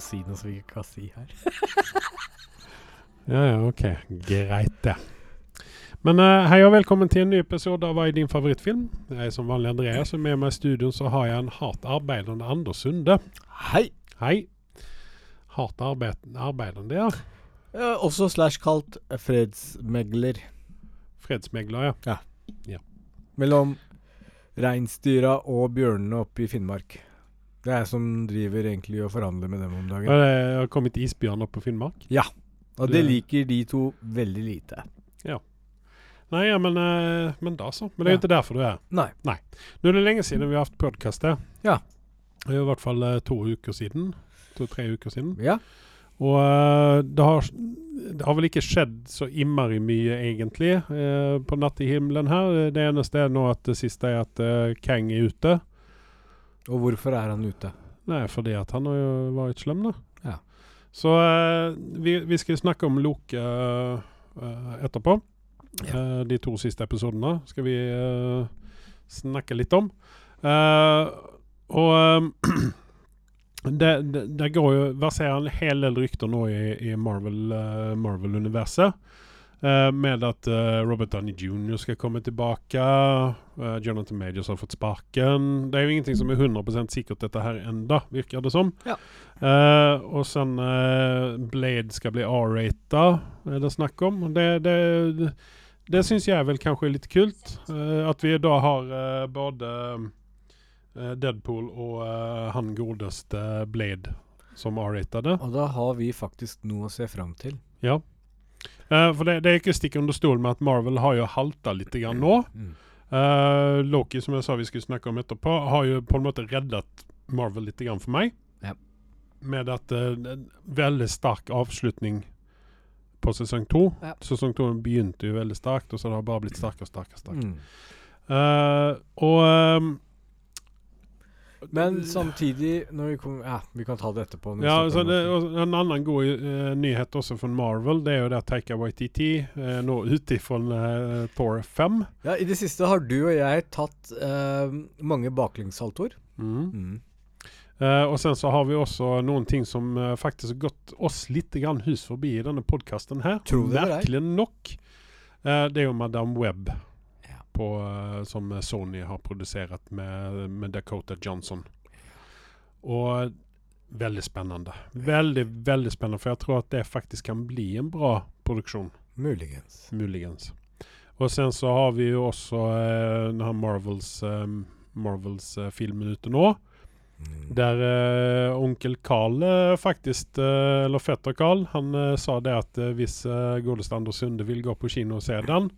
å si noe som vi ikke kan si her. Ja, ja, ok. Greit, det. Men uh, hei og velkommen til en ny episode av Hva er din favorittfilm? Jeg er som vanlig Andreas, og med meg i studio så har jeg en hardt arbeidende Anders Sunde. Hei! Hei. Hardt arbeid, arbeidende, ja. Ja, også slash kalt fredsmegler. Fredsmegler, ja. Mellom reinsdyra og bjørnene oppe i Finnmark. Det er jeg som driver egentlig og forhandler med dem om dagen. Det har kommet isbjørn opp på Finnmark. Ja. Og det det- liker de to veldig lite. Ja. Nei, ja, men, eh, men da så. Men det er jo Ja. ikke derfor du er Nei. Nei. Nå er det lenge siden vi har hatt podkast her. Ja. Det er i hvert fall eh, to uker siden. To-tre uker siden. Ja. Og eh, det, har, det har vel ikke skjedd så innmari mye, egentlig, eh, på nattehimmelen her. Det eneste er nå at det siste er at eh, Kang er ute. Og hvorfor er han ute? Nei, fordi at han har jo vært slem, da. Ja. Så eh, vi, vi skal snakke om Loke eh, etterpå. Eh, de to siste episodene skal vi eh, snakke litt om. Eh, og eh, det, det, det går jo verserer en hel del rykter nå i, i Marvel, eh, med at uh, Robert Downey jr. skal komme tilbake. Uh, Jonathan Majors har fått sparken. Det er jo ingenting som er 100% sikkert dette her enda, virker det som. Ja. Eh, og sen eh, Blade skal bli R-rata, er det snakk om. Det, det, det, det syns jeg vel kanskje er litt kult. at vi da har både eh, Deadpool og han godeste Blade som R-ratede. Og da har vi faktisk noe å se fram til. Ja. Eh, for det, det er ikke stikk under stol med at Marvel har jo halta litt grann nå. Mm. Eh, Loki, som jeg sa vi skulle snakke om etterpå, har jo på en måte reddet Marvel litt grann for meg. Ja. Med at uh, en veldig sterk avslutning på sesong to. Ja. Sesong to begynte jo veldig sterkt, og så har det bare blitt sterkere og sterkere. sterkere. Mm. Uh, og ehm, Men samtidig vi, kom, ja, vi kan ta det etterpå. Ja, snakker så det, en annen god uh, nyhet også fra Marvel, det er jo det at Taika Waititi uh, nå ute fra uh, Thor 5. ja, I det siste har du og jeg tatt uh, mange baklengssaltoer. Mm. Mm. Eh, og sen så har vi også noen ting som eh, faktisk har gått oss litt grann hus forbi i denne podkasten her. Tror det er? Merkelig nok. Eh, det er jo Madame Web Ja. På, eh, som Sony har produsert med, med Dakota Johnson. Og veldig spennende. Veldig, veldig spennende. For jeg tror at det faktisk kan bli en bra produksjon. Muligens. Muligens. Og sen så har vi jo også eh, denne Marvels, eh, Marvels eh, filmen ute nå. Mm. Der eh, onkel Carl eh, faktisk, eh, eller fetter Carl, han sa det at hvis eh, godeste Anders Sunde vil gå på kino og se den,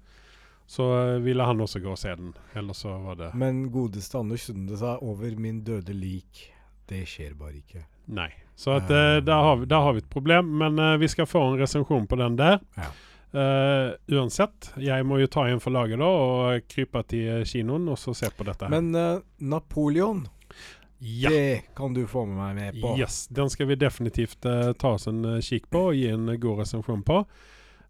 så eh, ville han også gå og se den. Eller så var det Men godeste Anders Sunde sa 'over min døde lik'. Det skjer bare ikke. nei. Så at, uh, der, har vi, der har vi et problem, men uh, vi skal få en resensjon på den der. Ja. Uh, uansett, jeg må jo ta igjen for laget da og krype til eh, kinoen og så se på dette. her. Men eh, Napoleon, ja. det kan du få med meg med på. Yes, den skal vi definitivt eh, ta oss en kikk på og gi en eh, god resensjon på.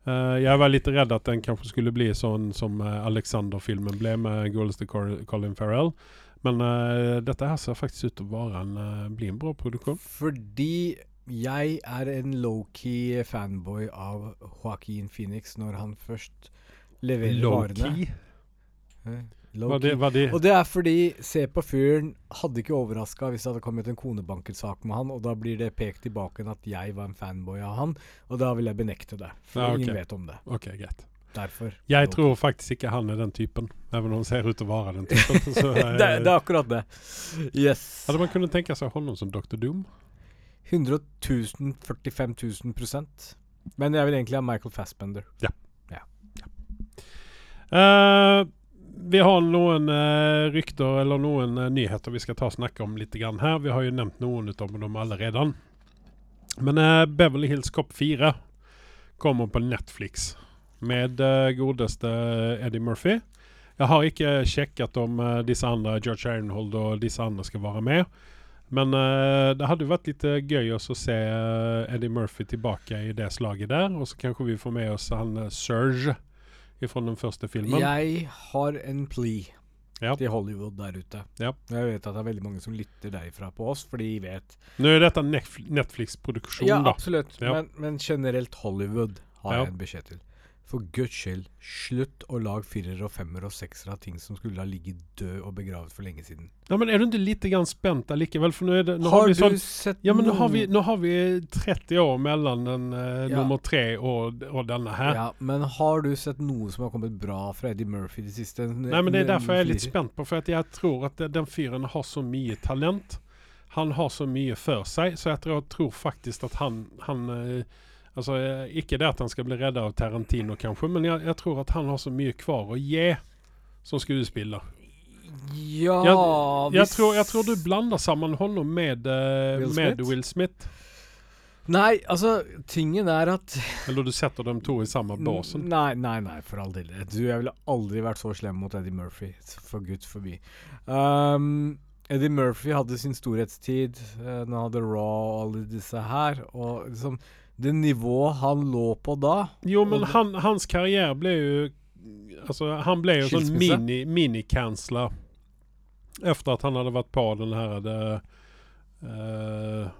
Eh, jeg var litt redd at den kanskje skulle bli sånn som uh, Alexander-filmen ble med Cor Colin Farrell. Men uh, dette her ser faktisk ut til å være en, eh, bli en bra produksjon. Fordi jeg er en low-key fanboy av Joaquin Phoenix når han først leverer varene. Low-key. Var det, var de. Og det er fordi Se på fyren hadde ikke overraska hvis det hadde kommet en konebankelsak med han, og da blir det pekt tilbake at jeg var en fanboy av han, og da vil jeg benekte det. For Ja, okay. ingen vet om det. OK, greit. Derfor. Jeg tror faktisk ikke han er den typen, even om han ser ut til å være den typen. Så, eh, det, det er akkurat det. Yes. Hadde man kunnet tenke seg honom som Dr. Doom? 100 000, 45 000 prosent. Men jeg vil egentlig ha Michael Fassbender. Eh, vi har noen eh, rykter eller noen eh, nyheter vi skal ta og snakke om litt grann her. Vi har jo nevnt noen av dem allerede. Men eh, Beverly Hills Cop 4 kommer på Netflix med eh, godeste Eddie Murphy. Jeg har ikke sjekket om eh, disse andre, George Ironhold og disse andre skal være med. Men eh, det hadde vært litt gøy å se Eddie Murphy tilbake i det slaget der. Og så kanskje vi får med oss han Serge fra den første filmen. Jeg har en plea. Ja. til Hollywood der ute. Ja. Jeg vet at det er veldig mange som lytter derifra på oss, for de vet Nå er dette Netf- Netflix-produktion Ja, då. absolutt. Ja. Men, men generelt Hollywood har jeg en beskjed til. For guds skyld, slutt å lage firer og femmer og seksere av ting som skulle ha ligget død og begravet for lenge siden. Ja, men er du ikke litt grann spänt där likevel? För nu är det, nå har, har vi du sån, sett Ja men nå har, vi, nå har vi 30 år mellom den, eh, Ja. nummer tre og, og, denne her. Ja, men har du sett noe som har kommet bra fra Eddie Murphy de siste Nei, men det er derfor jeg er litt spent på for jeg jag tror at den fyren har så mye talent. Han har så mye for seg, så jeg tror, tror faktisk at han, han eh, Alltså ikke det at han skal bli redd av Tarantino kanskje, men jeg, jeg tror at han har så mye kvar å ge som skuespiller. Ja Jeg, jeg, hvis- tror, jeg tror du blander sammen hånda med, eh, Will med Smith? Will Smith. Nei, altså, tingen er at Eller du setter dem to i samme basen. Nei, nei, nei, for all del. Du, jeg ville aldri vært så slem mot Eddie Murphy. For gud forbi. Um, Eddie Murphy hadde sin storhetstid uh, han hadde Raw og alle disse her. Og liksom Det nivået han lå på da Jo men han, hans karriere ble jo Altså, han ble jo sånn sån Skilsmässa? mini, mini-kansler Efter att han hadde vært på den her det, uh,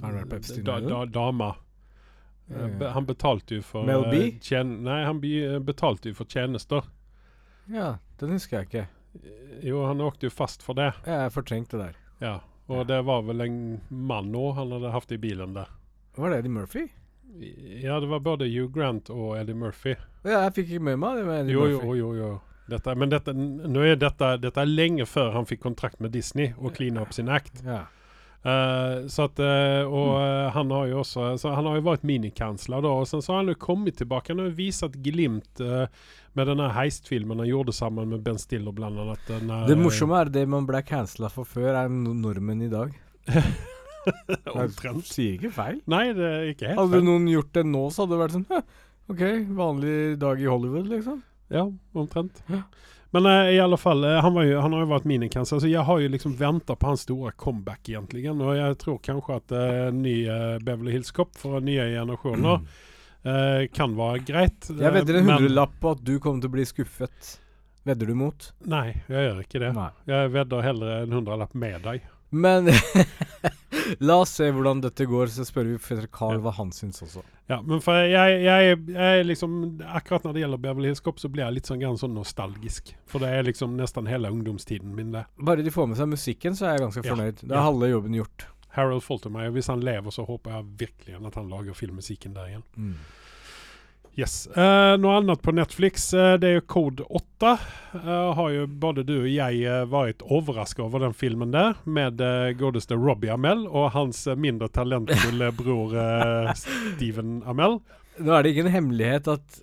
Har han vært på Epstein da, da, dama Eh, be, Han betalte jo for Mel B? eh, tjen, nei, han be, betalte jo for tjenester. Ja, den husker jeg ikke. Jo han åkte jo fast for det Jeg fortrengte det der. Ja og Ja. det var vel en mann òg han hadde haft i bilen där Var det Eddie Murphy? Ja det var både Hugh Grant og Eddie Murphy Ja, jeg fikk ikke med meg det med Eddie Jo, Murphy. jo, jo, jo. Dette, men dette, nu är dette, detta är länge före han fikk kontrakt med Disney og cleana opp sin act. Ja. Uh, så at, uh, og eh, han har jo også så han har jo vært minikansler da. Og sen så har han jo kommet tilbake. han har jo vist glimt med denne heistfilmen han gjorde sammen med Ben Stiller blant annet. Denne, Det morsomme er det man ble cancela for før, er nordmenn normen i dag. Omtrent. sier ikke feil. Nei, det er ikke helt Hadde feil. noen gjort det nå, så hadde det vært sånn OK, vanlig dag i Hollywood, liksom. Ja, omtrent. Ja. Men eh, i alle fall, eh, han, var ju, han har jo vært minikanser Så jeg har jo liksom venta på hans store comeback egentligen. Og jeg tror kanskje at eh, ny eh, Beverly Hills Cop for nye generasjoner eh, kan være greit. Jeg vedder en hundrelapp på at du kommer til å bli skuffet. Vedder du mot? Nei, jeg gjør ikke det. Nei. Jeg vedder heller en hundrelapp med dig. Men la oss se hvordan dette går, så spør vi Peter Carl hva han syns også. Ja, men for jeg, jeg, jeg liksom, akkurat når det gjelder Beverly Hills Cop så blir jeg litt sånn, sånn, nostalgisk. For det er liksom nesten hele ungdomstiden min det. Bare de får med seg musikken, så er jeg ganske fornøyd. Ja. er halve jobben gjort. Harold Foltermeyer, hvis han lever så håper jeg virkelig at han lager filmmusikken der igjen. Mm. Yes. Uh, noe annet på Netflix, eh, det er jo Code 8. Eh, har jo både du og jeg uh, vært overraska over den filmen der, med uh, godeste Robbie Amell og hans eh, mindre talentfulle bror eh, Steven Amell. Nå er det ingen hemmelighet at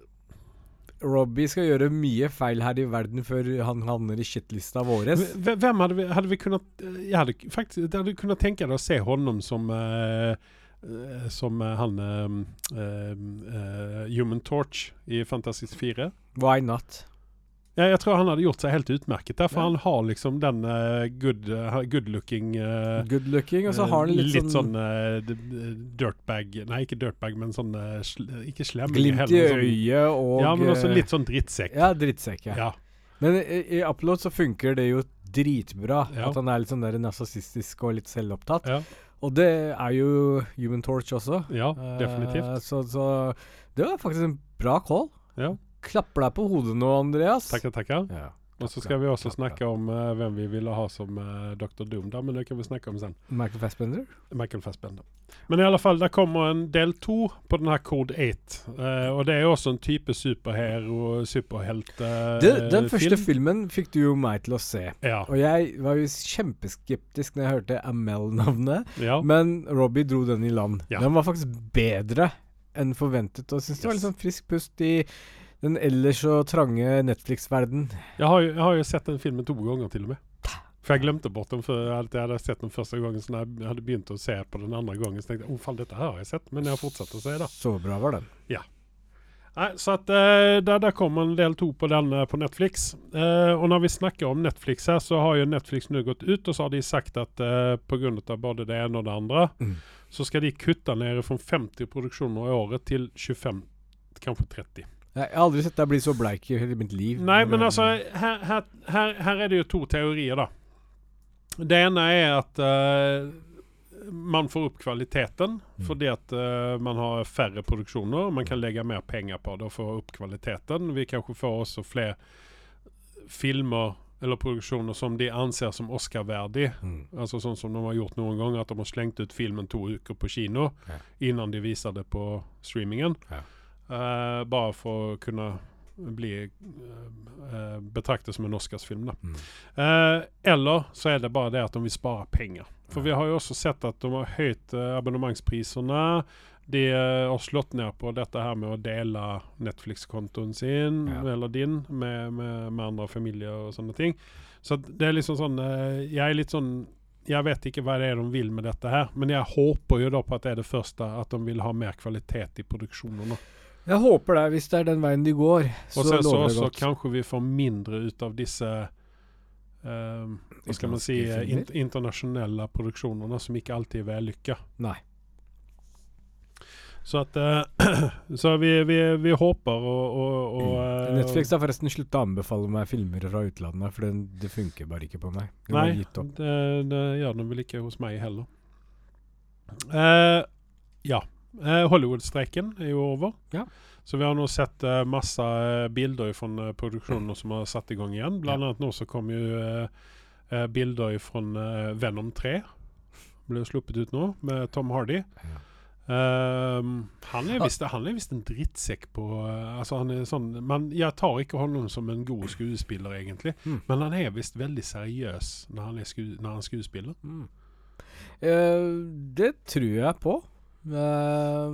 Robbie skal gjøre mye feil her i verden før han havner i shitlista vår. Hvem hadde vi, hadde vi kunnat... eh, Jeg hadde faktisk jeg hadde kunnet tenke deg å se honom som eh, eh, som eh, han eh, eh, Human Torch i Fantastisk 4. Why not? Ja, jeg tror han hadde gjort seg helt utmerket der, for Ja. han har liksom den good, good looking Good looking, og så har han litt, sånn, sånn d- dirtbag Nei, ikke dirtbag, men sånn Ikke slem. glimt i men øyet og Sånn, ja, men også litt sånn drittsekk. Ja, drittsekk. Ja. Ja. Men i, i Upload så funker det jo dritbra. At han er litt sånn der narsissistisk og litt selvopptatt. Og det er jo Human Torch også. ja Eh, definitivt. så, så det var faktisk en bra call. Ja. Klapper deg på hodet nå, Andreas. Takk, takk. Ja. Och så skal vi også snakke om uh, hvem vi ville ha som uh, Dr. Doom da, men det kan vi snakke om sen. Michael Fassbender? Michael Fassbender. Men i alle fall, der kommer en del 2 på den her Code 8. Uh, og det jo også en type superhero, superheltefilm. eh, den første film. filmen fikk du jo meg til å se. Ja, Og jeg var jo kjempeskeptisk når jeg hørte Amel-navnet, ja. men Robbie dro den i land. Ja. Den var faktisk bedre enn forventet, og jeg yes. det var litt sånn frisk pust i den ellers så trange Netflix-verden. Jeg, har, ju, har jo sett den filmen to ganger til og med. For jeg glemte bort den for jeg hadde sett den første gangen. så när jeg hadde begynt å se på den andre gangen, så tenkte jeg oh dette här har jeg sett men jeg har fortsatt å se det. Så bra var den. Nej, så at, eh, der, där kommer en del to på den eh, på Netflix. Uh, og når vi snakker om Netflix her, så har jo Netflix nå gått ut og så har de sagt at uh, på grund av både det ene og det andre, Mm. så skal de kutte ned fra 50 produksjoner i året til 25, kanskje 30. Jeg har aldri sett deg bli så bleik i hele mitt liv. Nei, men altså her, her, her, her er det jo to teorier, da. Det ene er at uh, man får opp kvaliteten Mm. fordi at uh, man har færre produksjoner. Man kan legge mer penger på det og få opp kvaliteten. Vi kanskje får også flere filmer eller produksjoner som de anser som Oscar-verdig. Mm. Altså sånn som de har gjort noen ganger, at de har slengt ut filmen to uker på kino Ja. innan de viser det på streamingen. Ja. Eh, bare for å kunne bli uh, betraktet som en Oscarsfilm. Mm. Uh, eller så er det bare det at de vil spare penger. For vi har jo også sett at de har høyt uh, abonnementsprisene. De har slått ned på dette her med å dele Netflix-kontoen sin, Ja. eller din, med, med, med andre familier og sånne ting. Så det er liksom sånn Jeg er litt sånn jeg vet ikke hva det er de vil med dette her, men jeg håper jo da på at det er det første, at de vil ha mer kvalitet i produksjonene. Jeg håper det, hvis det er den veien de går. Og Så sen så også kanskje vi får mindre ut av disse um, Hva skal man si eh, in internasjonale produksjonene som ikke alltid er vellykka. Nei. Så at uh, Så vi, vi, vi håper og, og, og eh, Netflix har forresten slutta å anbefale meg filmer fra utlandet, for det, det funker bare ikke på meg. Det Nei, det, det gjør den vel ikke hos meg heller. Uh, ja. Eh, Hollywood-streiken er jo over. Ja. Så vi har nå sett uh, masse eh, bilder fra uh, produksjoner som har satt i gang igjen. Blant annet nå så kom jo uh, bilder fra Venom 3. Ble sluppet ut nå, med Tom Hardy. Ja. Ehm, han er visst en drittsekk på uh, Altså han er sånn men Jeg tar ikke ham som en god skuespiller, egentlig. Mm. Men han er visst veldig seriøs når han sku, når han skuespiller. Mm. Uh, det tror jeg på. Eh,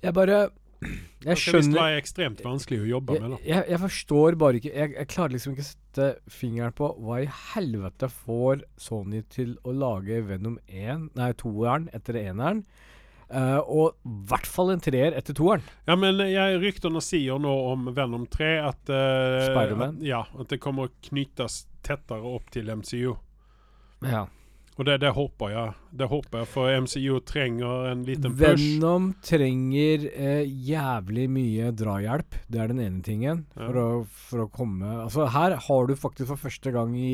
jeg bare Jeg skjønner Det være ekstremt vanskelig å jobbe jeg, med. da jeg, jeg forstår bare ikke jeg, jeg klarer liksom ikke å sette fingeren på hva i helvete får Sony til å lage Venom 1, nei, toeren etter eneren. Uh, og i hvert fall en treer etter toeren. Ja, men jeg, ryktene sier nå om Venom 3 at, uh, Spider-Man? Ja, at det kommer å knyttes tettere opp til MCU. Ja. Og det, det håper jeg. Det håper jeg, for MCU trenger en liten push. Venom trenger eh, jævlig mye drahjelp. Det er den ene tingen. Ja. For, å, for å komme Altså, her har du faktisk for første gang i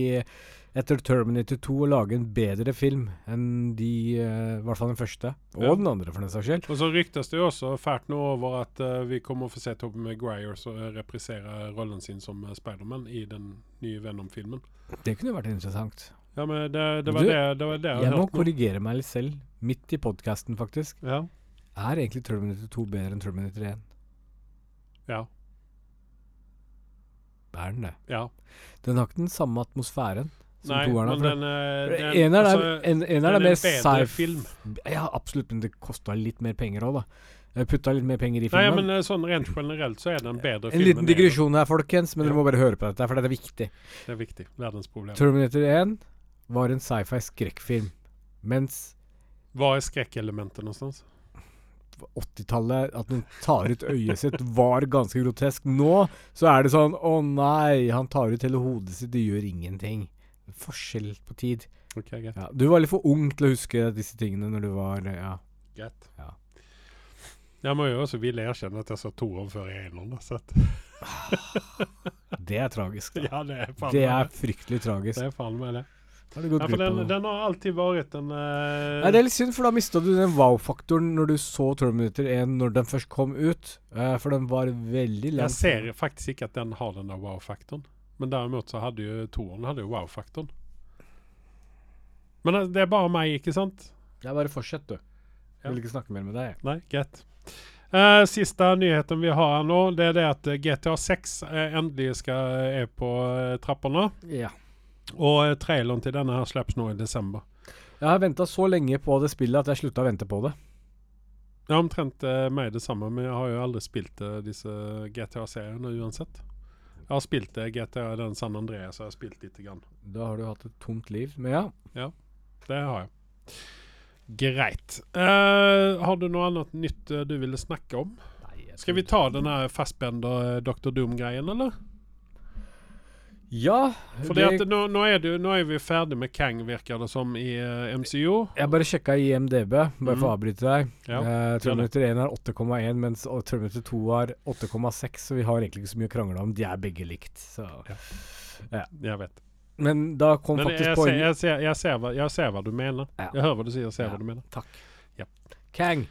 etter Terminator 2 å lage en bedre film enn de eh, I hvert fall den første. Og Ja. den andre, for den saks skyld. Og så ryktes det jo også fælt nå over at eh, vi kommer å få se Tobey Maguire reprisere rollen sin som uh, Spiderman i den nye Venom-filmen. Det kunne vært interessant. Ja, men det, det, var Du, det, det var det jeg Jeg må korrigere meg litt selv, midt i podkasten, faktisk. Ja. Er egentlig Terminator 2 bedre enn Terminator 1? Ja. Er den det? ja. Den har ikke den samme atmosfæren som Nei, toeren har. den, eh, den en er, altså, en, eneren den er er mer en bedre sci film. Ja, absolutt, men det kosta litt mer penger òg, da. Jeg putta litt mer penger i filmen. Nei, men eh, sånn rent generelt så er det en bedre en film. liten enn eneren. digresjon her, folkens, men Ja. dere må bare høre på dette, for det er viktig. Det er viktig. Verdens problem. Terminator 1 var en sci-fi skrekkfilm, mens Hva er skrekkelementet någonstans? på 80-tallet, at noen tar ut øyet sitt, var ganske grotesk. Nå så er det sånn Å nei, han tar ut hele hodet sitt, det gjør ingenting. Forskjell på tid. Okay, greit. Ja, du var litt for ung til å huske disse tingene når du var Ja. Greit. Ja. Jeg må jo også ville erkjenne at jeg så to år før i innom. Det er tragisk. Da. ja, det er faen Det er fryktelig tragisk. Det er faen meg det. Ja, for den, den har alltid vært en uh... Nei, det er litt synd, for da mista du den wow-faktoren når du så Terminator 1 når den først kom ut. Uh, for den var veldig Jeg ser faktisk ikke at den har den der wow-faktoren. Men derimot så hadde jo toeren hadde jo wow-faktoren. Men eh, det er bare meg, ikke sant? Ja, bare fortsett, du. Jeg vil ikke snakke mer med deg. Nei, greit. Uh, siste nyheten vi har her nå, det er det at eh, GTA 6 eh, endelig skal, er på uh, trappene. Ja. Og eh, traileren til denne her slippes nå i desember. Jeg har venta så lenge på det spillet at jeg slutta å vente på det. Ja, omtrent eh, meg det samme, men jeg har jo aldri spilt eh, disse GTA-seriene uansett. Jeg har spilt eh, GTA den San Andreas, og jeg har spilt lite grann. Da har du hatt et tomt liv. Men ja. Ja, Det har jeg. Greit. Eh, har du noe annet nytt eh, du ville snakke om? Skal vi ta den her Fassbender eh, Dr. Doom-greien, eller? Ja, Fordi at nå, nå, er du, nå er vi ferdig med Kang, virker det som, i uh, MCO. Jeg bare sjekka IMDb, bare for å Mhm. avbryte deg. Ja, uh. Terminator 1 er 8,1, mens Terminator 2 er 8,6, så vi har egentlig ikke så mye å krangle om. De er begge likt. Så. Jeg vet. Men da kom Men faktisk jeg, poenget jeg, ser, jeg, hva, jeg ser hva du mener. Ja. Jeg hører hva du sier, og ser Ja. hva du mener. Takk. Kang.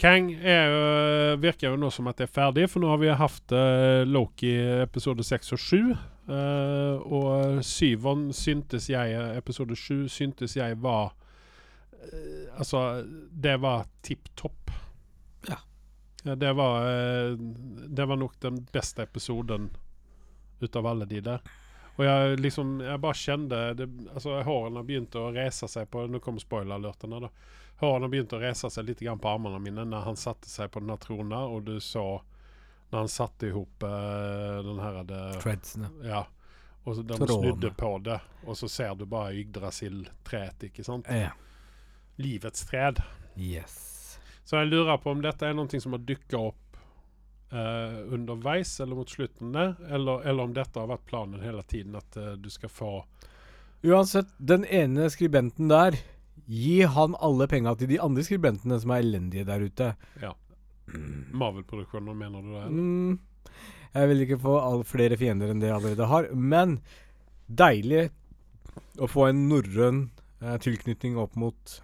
Kang er, virker jo nå som at det er ferdig, for nå har vi hatt uh, Loki episode 6 og 7. eh, og syveren syntes jeg, episode sju, syntes jeg var uh, Altså, det var tipp topp. Ja. Ja, Det var, uh, det var nok den beste episoden ut av alle de der. Og jeg liksom Jeg bare kjente det, Altså, hårene begynte å reise seg på Nå kommer spoiler-alertene, da. Hårene begynte å reise seg litt grann på armene mine når han satte seg på denne trona, og du så når han satte ihop hop eh, den her det, Treadsene. Ja. Og så de Trådene. snudde på det, og så ser du bare Yggdrasil-treet, ikke sant? Ja. Livets träd. Yes. Så jeg lurer på om dette er noe som har dukka opp eh, underveis eller mot slutten der, eller, eller om dette har vært planen hele tiden, at eh, du skal få Uansett, den ene skribenten der Gi han alle penga til de andre skribentene som er elendige der ute. Marvel-produksjoner, mener du det? Mm, jeg vil ikke få all, flere fiender enn det jeg allerede har, men deilig å få en norrøn eh, tilknytning opp mot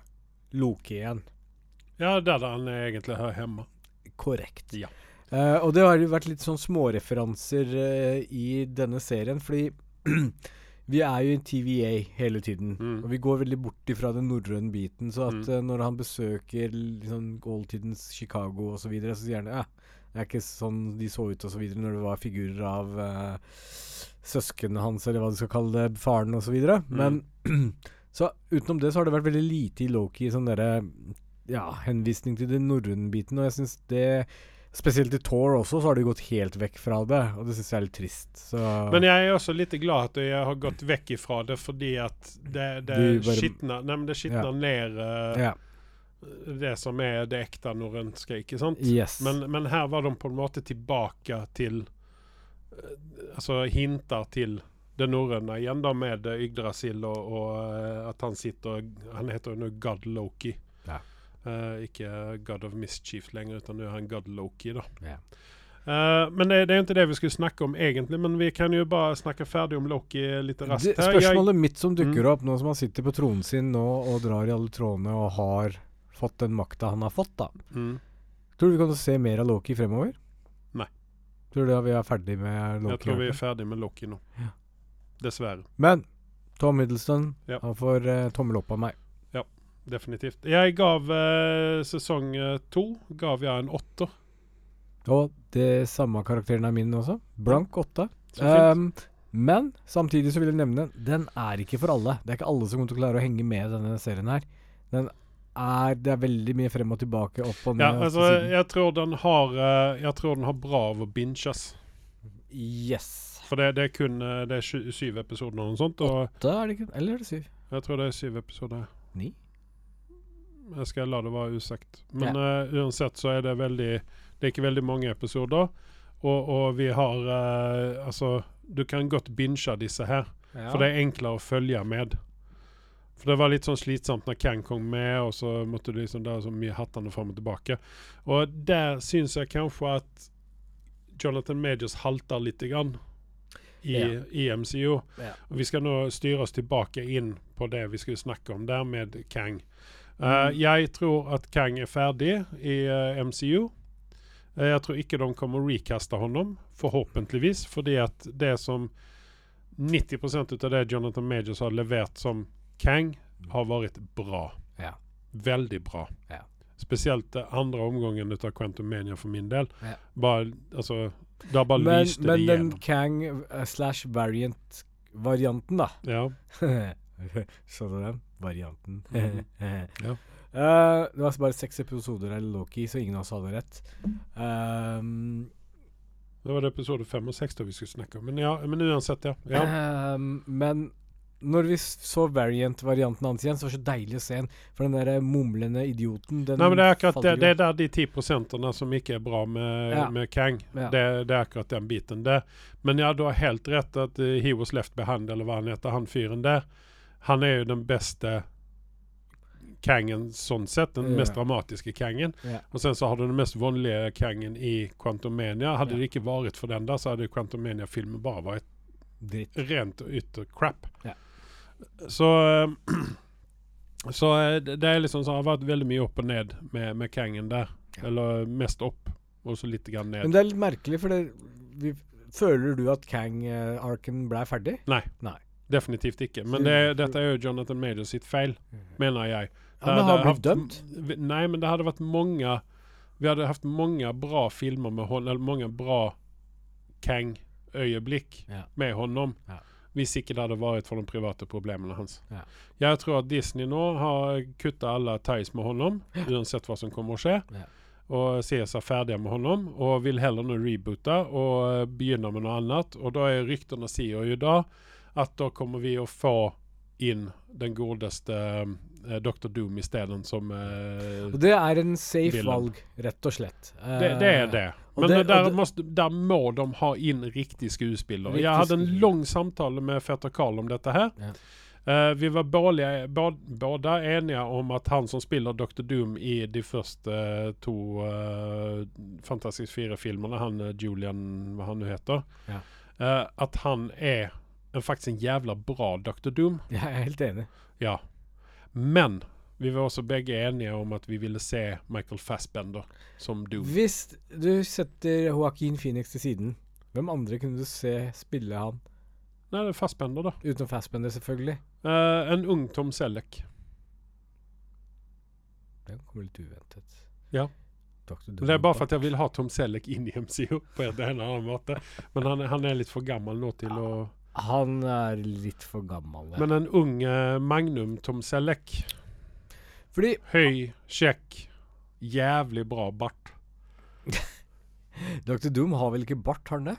Loke igjen. Ja, der han egentlig hører hjemme. Korrekt. Ja. Eh, og det har jo vært litt sånn småreferanser eh, i denne serien, fordi vi er jo i TVA hele tiden. Mm. Og vi går veldig bort ifra den norrøne biten. Så at Mm. eh, når han besøker liksom oldtidens Chicago osv., så, videre, så sier han ja, det er ikke sånn de så ut osv. når det var figurer av uh, søsknene hans, eller hva du skal kalle det, faren osv. videre Men så utenom det så har det vært veldig lite i Loki sånn derre ja, henvisning til den norrøne biten, og jeg syns det Spesielt i Thor også, så har de gått helt vekk fra det, og det syns jeg er litt trist. Så Men jeg er også litt glad at jeg har gått vekk ifra det, fordi at det, det Du bare- skitner Nei, det skitner Ja. ned uh, ja. det som er det ekte norrønske, ikke sant? Yes. Men, men her var de på en måte tilbake til eh, Altså hinter til det norrøne igjen, da, med Yggdrasil og, og eh, at han sitter Han heter jo nå God Loki. Ja. Eh, ikke God of Mischief lenger, utan nå er han God Loki, da. Ja. Uh, men det, det er ikke det vi skulle snakke om egentlig, men vi kan jo bare snakke ferdig om Loki litt raskt. Det, her. Jeg- spørsmålet mitt som dukker Mm. opp nå som han sitter på tronen sin nå og drar i alle trådene og har fått den makta han har fått, da. Mm. Tror du vi kan se mer av Loki fremover? Nei. Tror du vi er ferdig med Loki? Jeg tror vi er ferdig med Loki nå. Ja. Dessverre. Men Tom Hiddleston, Ja. han får uh, tommel opp av meg. Definitivt. Jeg gav eh, sesong eh, to gav jeg en åtter. Og det samme karakteren er min også. Blank åtte. Um, men samtidig så vil jeg nevne den er ikke for alle. Det er ikke alle som kommer til å klare å henge med i denne serien her. Den er Det er veldig mye frem og tilbake, opp og ned. ja, altså, jeg tror den har eh, Jeg tror den har bra av å binges. Yes. For det, det er kun eh, Det er syv episoder eller noe sånt. Åtte er det ikke Eller er det syv? jeg tror det er syv episoder. Ni? Jeg skal la det være usagt. Men eh, uansett så er det veldig Det er ikke veldig mange episoder. Og, og vi har uh, Altså, du kan godt binge disse her. Ja. For det er enklere å følge med. For det var litt sånn slitsomt når Kang kom med, og så måtte du liksom Det er så mye hattende fram og tilbake. Og der syns jeg kanskje at Jonathan Majors halter litt grann i, Ja. i MCO. Ja. Og vi skal nå styre oss tilbake inn på det vi skulle snakke om der med Kang. Eh, Mm. jeg tror at Kang er ferdig i uh, MCU. Uh, jeg tror ikke de kommer å recaste ham, forhåpentligvis, fordi at det som 90 av det Jonathan Majors har levert som Kang, har vært bra. Ja. Veldig bra. Ja. Spesielt eh, andre omgangen av Quantum Mania for min del. Ja. Bare, altså, da bare Men, lyste men det den. Kang eh, slash variant-varianten, da. Ja. Så du den? Varianten. Mhm. Ja. uh, det var bare seks episoder av Loki, så ingen av oss hadde rett. Um, Det var det episode fem og seks da vi skulle snakke om. Men ja, men uansett, ja. ja. Um, men når vi så variant-varianten hans igjen, så var det så deilig å se en. For den der mumlende idioten, den Nei, men det er akkurat det, det er der de 10 prosentene som ikke er bra med, Ja. med Kang. Ja. Det, det er akkurat den biten. Det. Men ja, du har helt rett at uh, He was left behind, eller hva han heter, han fyren der. Han er jo den beste Kangen sånn sett. Den mest dramatiske Kangen. Yeah. Og sen så har du den mest vanlige Kangen i Quantumania. Hadde yeah. det ikke vært for den der, så hadde Quantumania-filmen bare vært Dritt. rent og ytter crap. Ja. Så eh, Så eh, det er liksom så har vært veldig mye opp og ned med, med Kangen der. Eller mest opp, og så litt grann ned. Men det er litt merkelig, for det, vi, føler du at Kang-arken ble ferdig? Definitivt ikke. Men det, dette er jo Jonathan Major sitt feil, mener jeg. Ja, men har han blitt dømt? Nei, men det hadde vært mange Vi hadde hatt mange bra filmer med honom, eller mange bra Kang-øyeblikk Ja. med honom. Ja. Hvis ikke det hadde vært for de private problemene hans. Ja. Jeg tror at Disney nå har kutta alle ties med honom, uansett hva som kommer å skje. Og ser seg ferdige med honom, og vil heller nå reboote og begynne med noe annet. Og da er ryktene sier jo da at da kommer vi å få inn den godeste eh, Dr. Doom isteden som eh, Og det er en safe Villain. valg, rett og slett. det, det er det. Men det- der, det- måste, der må de ha inn riktig skuespiller. Riktig Jeg hadde en lang samtale med fetter Karl om dette her. Ja. Uh, vi var båda, båda enige om at han som spiller Dr. Doom i de første eh, to uh, Fantastisk fire-filmene, han eh, Julian, hva han nå heter, Ja. uh, at han er en, faktisk en jævla bra Dr. Doom. Jeg er helt enig. Ja. Men vi var også begge enige om at vi ville se Michael Fassbender som Doom. Hvis du setter Joaquin Phoenix til siden, hvem andre kunne du se spille han? Nei, det er Fassbender, da. Utenom Fassbender, selvfølgelig. Uh, en ung Tom Selleck. Den kommer litt uventet. Ja. Det er bare for at jeg vil ha Tom Selleck inn i MCU på en eller annen måte. Men han, han er litt for gammel nå til å Han er litt for gammel. Men en ung eh, Magnum Tom Selleck. Fordi Høy, kjekk, jævlig bra bart. Dr. Doom har vel ikke bart, har han det?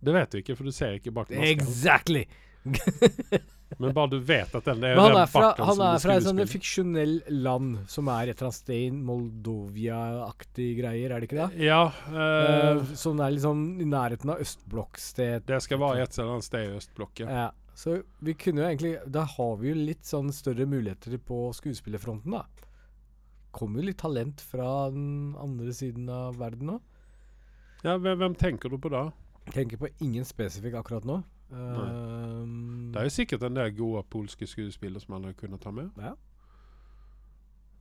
Det vet du ikke, for du ser ikke bak masken. Exactly! Men bare du vet at den er Men han den er fra, han som er fra et sånt fiksjonell land som er et eller annet sted Moldovia-aktig greier, er det ikke det? Ja, Uh, som er liksom i nærheten av østblokksted. det skal være et eller annet sted i østblokket. Ja. Så vi kunne jo egentlig Da har vi jo litt sånn større muligheter på skuespillerfronten, da. Kommer jo litt talent fra den andre siden av verden nå. Ja, hvem, hvem tenker du på da? Tenker på ingen spesifikk akkurat nå. Um, Det er jo sikkert en del gode polske skuespillere som man hadde kunnet ta med. Ja.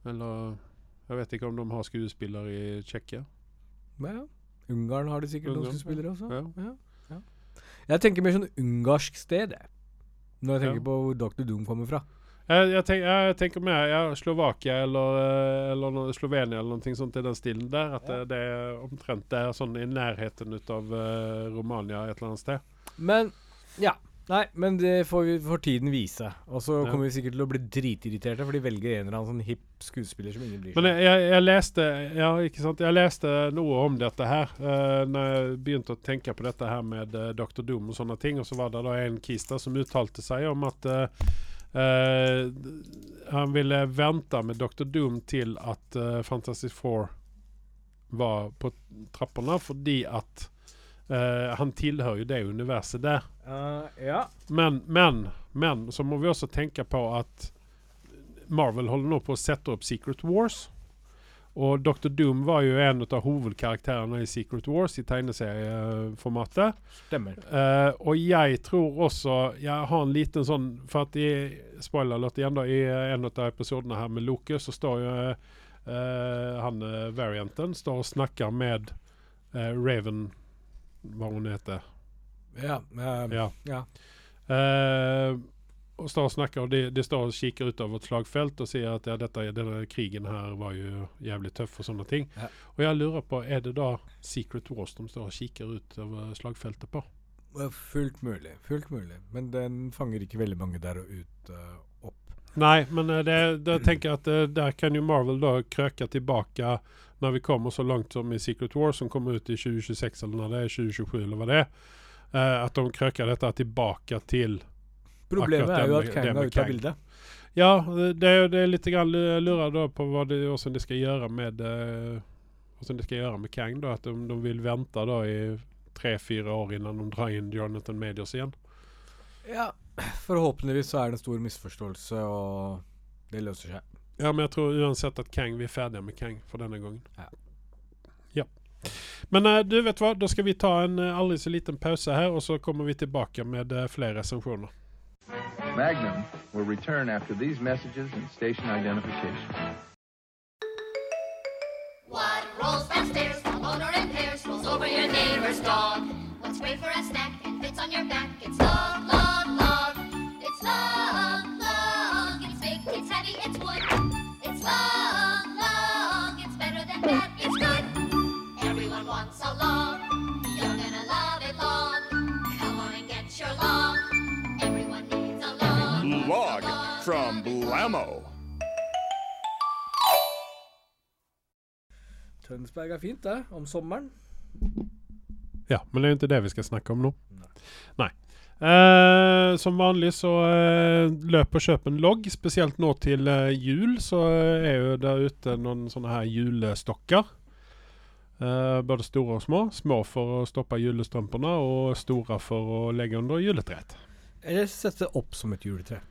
Eller Jeg vet ikke om de har skuespillere i Tsjekkia. ja. Ungarn har de sikkert Ungarn, noen skuespillere også. Ja. Ja, ja. Jeg tenker mer sånn ungarsk sted. Når jeg tenker Ja. på hvor Dr. Doom kommer fra. Jeg, jeg, tenk, jeg tenker mer ja, Slovakia eller, eh, eller Slovenia eller noe sånt i den stilen der. At det, det er omtrent det er sånn i nærheten ut av uh, Romania et eller annet sted. Men ja. Nei, men det får, vi, får tiden vise. Og så Ja. kommer vi sikkert til å bli dritirriterte, for de velger en eller annen sånn hipp skuespiller som ingen bryr Men seg om. jeg, jeg, jeg leste Ja, ikke sant. Jeg leste noe om dette her uh, når jeg begynte å tenke på dette her med uh, Dr. Doom og sånne ting. Og så var det da en kista som uttalte seg om at uh, uh, han ville vente med Dr. Doom til at eh, Fantastic Four var på trappene, fordi at eh, han tilhører jo det universet der. Uh, ja. Men, men, men så må vi også tenke på at Marvel holder nå på å sette opp Secret Wars. Og Dr. Doom var jo en av hovedkarakterene i Secret Wars i tegneserieformatet. Stemmer. Uh, og jeg tror også Jeg har en liten sånn For at i Spoiler alert igjen, da. I en av episodene her med Loke, så står jo eh, han eh, varianten står og snakker med eh, Raven Hva hun heter. Ja. Um, Ja. ja. Uh, og står og snakker, og de, de står og kikker utover et slagfelt og sier at ja, dette, denne krigen her var jo jævlig tøff og sånne ting. Ja. Og jeg lurer på, er det da Secret Wars de står og kikker utover slagfeltet på? Fullt mulig. Fullt mulig. Men den fanger ikke veldig mange der og ut uh, opp. Nei, men eh, det, det tenker jeg at der kan jo Marvel da krøke tilbake når vi kommer så langt som i Secret Wars, som kommer ut i 2026 eller når det er 2027 eller hva det er. eh, at de krøker dette tilbake til Problemet er jo at Kang er ute av bildet. Ja, det, är- det är lite grann eh, lurar på vad det, vad som det ska göra med eh, vad som det ska göra med Kang då. Att de, de vill vänta då i tre, fyra år innan de drar inn Jonathan Medios igjen. Ja, forhåpentligvis så er det en stor misforståelse, og det løser seg. Ja, men jeg tror uansett at Kang, vi er ferdige med Kang for denne gangen. Ja. Ja. Men uh, du vet hva, da skal vi ta en uh, aldri så liten pause her, og så kommer vi tilbake med uh, flere recensioner. Magnum will return after these messages and station identification. What rolls downstairs, the owner in pairs, rolls over your neighbor's dog. What's great for a snack and fits on your back? It's long, long, Blammo. Tønsberg er fint, det. Om sommeren. Ja, men det er jo ikke det vi skal snakke om nå. Nei. Eh, som vanlig så eh, löp och köp en logg. Spesielt nå til eh, jul så er jo der ute noen sånne her julestokker. Eh, både store og små. Små for å stoppe julestrømpene, og store for å legge under juletreet. Eller sette opp som et juletre.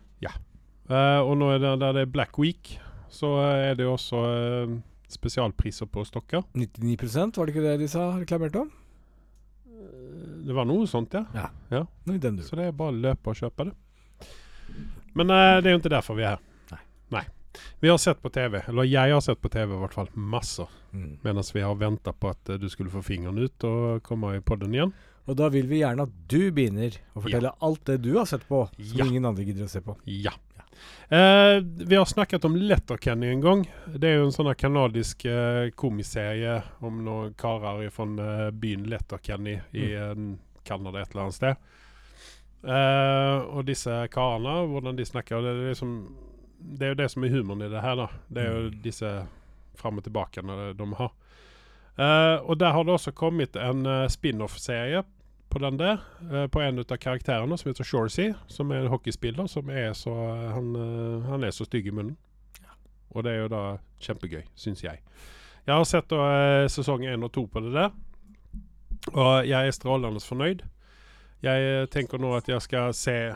Eh, og nå er det der det er Black Week så er är det også uh, spesialpriser på stokker. 99% var det ikke det de sa reklamerte om? Det var noe sånt ja. ja. ja. den. Så det er bare å løpe og kjøpe det. Men uh, det jo ikke derfor vi er her. Nei. Nei. Vi har sett på tv, eller jeg har sett på tv i hvert fall, masse Mm. Medan vi har venta på at eh, du skulle få fingeren ut og komme i podden igjen. Og da vil vi gjerne at du begynner å fortelle alt det du har sett på, som Ja. ingen andre gidder å se på. Ja. Eh, vi har snakket om Letterkenny en gång. Det är ju en sån här kanadisk eh, komiserie om några karlar från eh, byn Letterkenny i eh, Kanada ett eller annet sted. Eh, og disse karene, hvordan de snakker det, det, er som, det er jo det som er humoren i det her. da Det er jo Mm. disse fram og tilbake de har. Eh, og der har det også kommet en eh, spin-off-serie på den der. eh, på en av karakterene som heter Shoresy, som er en hockeyspiller som er så Han, eh, han er så stygg i munnen. Og det er jo da kjempegøy, syns jeg. Jeg har sett da, eh, sesong én og to på det der. Og jeg er strålende fornøyd. Jeg tenker nå at jeg skal se,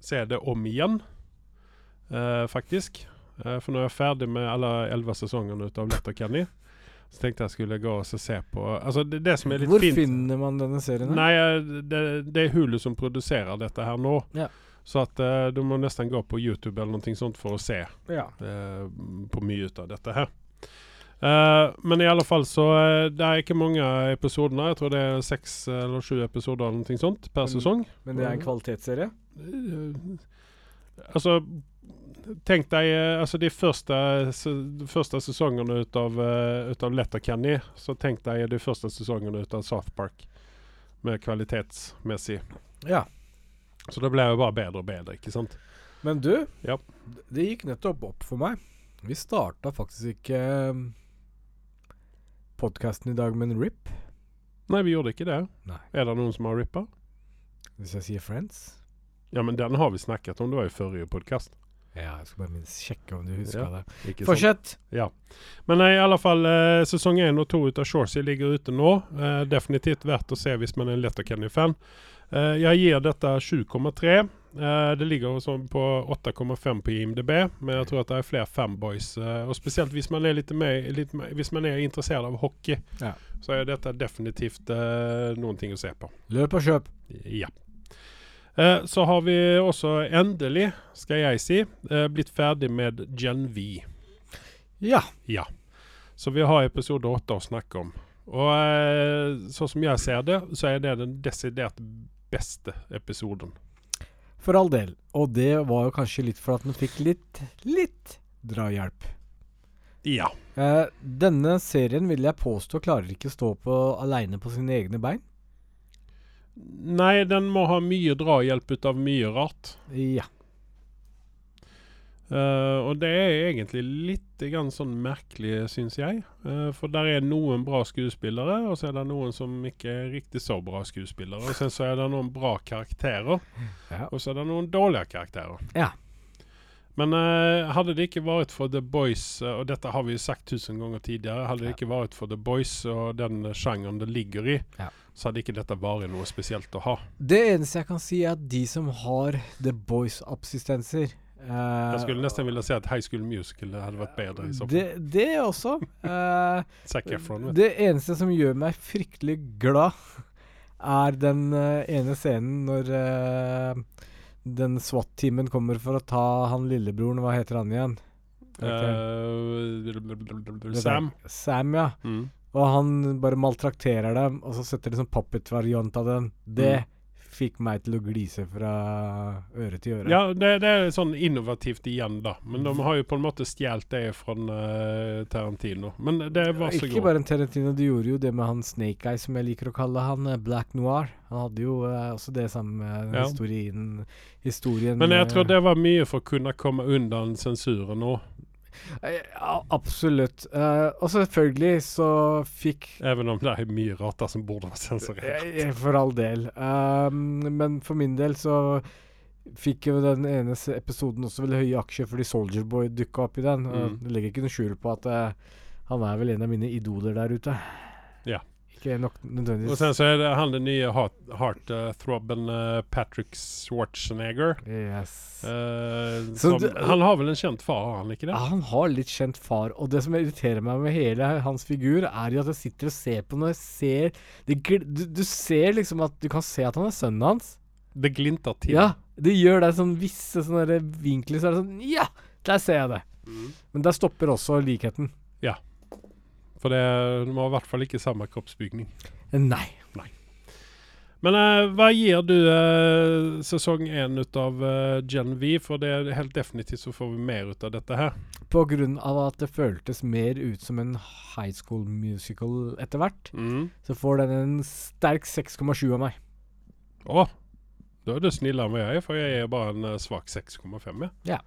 se det om igjen, uh, faktisk. Uh, for nå er jeg ferdig med alle elleve sesongene av Letterkenny. Så tenkte jeg skulle gå og se på Altså, det, det som er litt Hvor fint finner man denne serien? Nei, det, det er Hulu som produserer dette her nå. Ja. Så at uh, du må nesten gå på YouTube eller noe sånt for å se Ja. uh, på mye ut av dette her. Uh, men i alle fall så Det er ikke mange episoder. Jeg tror det er seks eller sju episoder eller noe sånt per Men- sesong. Men det er en kvalitetsserie? Altså Tenk deg eh, altså de første, første sesongene ut av, uh, ut av Letterkenny. Så tenk deg de første sesongene ut av South Park. Med kvalitetsmessig. Ja. Så det ble jo bare bedre og bedre, ikke sant? Men du, Ja. det gikk nettopp opp for meg. Vi starta faktisk ikke podkasten i dag med en rip. Nei, vi gjorde ikke det. Nei. Er det noen som har rippa? Hvis jeg sier Friends. Ja, men den har vi snakket om. Det var jo forrige podkast. Ja, jeg skal bare minst sjekke om du husker Ja. det. Fortsett! Ja. Men eh, i alle fall, eh, sesong 1 og 2 av Shoresy ligger ute nå. Eh, definitivt verdt å se hvis man er en Letterkenny-fan. Eh, jeg gir dette 7,3. Eh, det ligger sånn på 8,5 på IMDb, men jeg tror at det er flere fanboys. Eh, og spesielt hvis man er litt mer, litt mer Hvis man er interessert av hockey, Ja. så er dette definitivt eh, ting å se på. Løp og kjøp. Ja. Eh, så har vi også endelig, skal jeg si, eh, blitt ferdig med Gen V. Ja. Ja. Så vi har episode åtte å snakke om. Og eh, sånn som jeg ser det, så er det den desidert beste episoden. For all del. Og det var jo kanskje litt for at man fikk litt, litt drahjelp. Ja. Eh, denne serien vil jeg påstå klarer ikke å stå på aleine på sine egne bein. Nei, den må ha mye drahjelp ut av mye rart. Ja. Uh, og det er egentlig litt grann sånn merkelig, syns jeg. Uh, for der er noen bra skuespillere, og så er det noen som ikke er riktig så bra skuespillere. Og sen så er det noen bra karakterer, Ja. og så er det noen dårlige karakterer. Ja. Men uh, hadde det ikke vært for The Boys, og dette har vi jo sagt tusen ganger tidligere, hadde det ikke vært for The Boys og den sjangeren det ligger i, Ja. Så hadde ikke dette vært noe spesielt å ha. Det eneste jeg kan si, er at de som har The Boys-absistenser eh, Jeg skulle nesten ville si at High School Musical hadde vært bedre i så fall. det, det også. Eh, Efron, det eneste som gjør meg fryktelig glad, er den uh, ene scenen når uh, den SWAT-teamen kommer for å ta han lillebroren. Hva heter han igjen? Eh, Sam. Sam, ja. Mm. Og han bare maltrakterer dem, og så setter de sånn puppet-variant av den. Det Mm. fikk meg til å glise fra øre til øre. Ja, det, det er sånn innovativt igjen, da. Men de har jo på en måte stjålet det fra uh, Tarantino. Men det var så Ikke godt. bare en Tarantino, de gjorde jo det med han Snake Eye, som jeg liker å kalle han, eh, Black Noir. Han hadde jo uh, også det samme Ja. historien, historien Men jeg tror det var mye for å kunne komme unna sensuren òg. Eh, Ja, absolutt. Uh, og selvfølgelig så fikk Even om det er mye rart som burde vært sensurert. Eh, For all del. Um, men for min del så fikk jo den ene episoden også veldig høye aksjer fordi Soldier Boy dukka opp i den. Mm. det legger ikke noe skjul på at uh, han er vel en av mine idoler der ute. Ja. Ikke nok Og sen så er det han den nye heart-throbben uh, Patrick Schwarzenegger. Yes. Så som, det- han har vel en kjent far, har han ikke det? Ja, han har litt kjent far, og det som irriterer meg med hele hans figur, er jo at jeg sitter og ser på når jeg ser det, du, du ser liksom at Du kan se at han er sønnen hans. Det glinter til. Ja, det gjør det sånn visse sånne vinkler, så er det sånn Ja! Der ser jeg det. Mm. Men der stopper også likheten. For det, de har i hvert fall ikke samme kroppsbygning. Nei. Nei. Men eh, hva gir du eh, sesong én ut av eh, Gen V? For det er helt definitivt så får vi mer ut av dette her. På grunn av at det føltes mer ut som en high school musical etter hvert, Mm. så får den en sterk 6,7 av meg. Å, da er du snillere enn jeg for jeg er bare en eh, svak 6,5. Ja. Ja.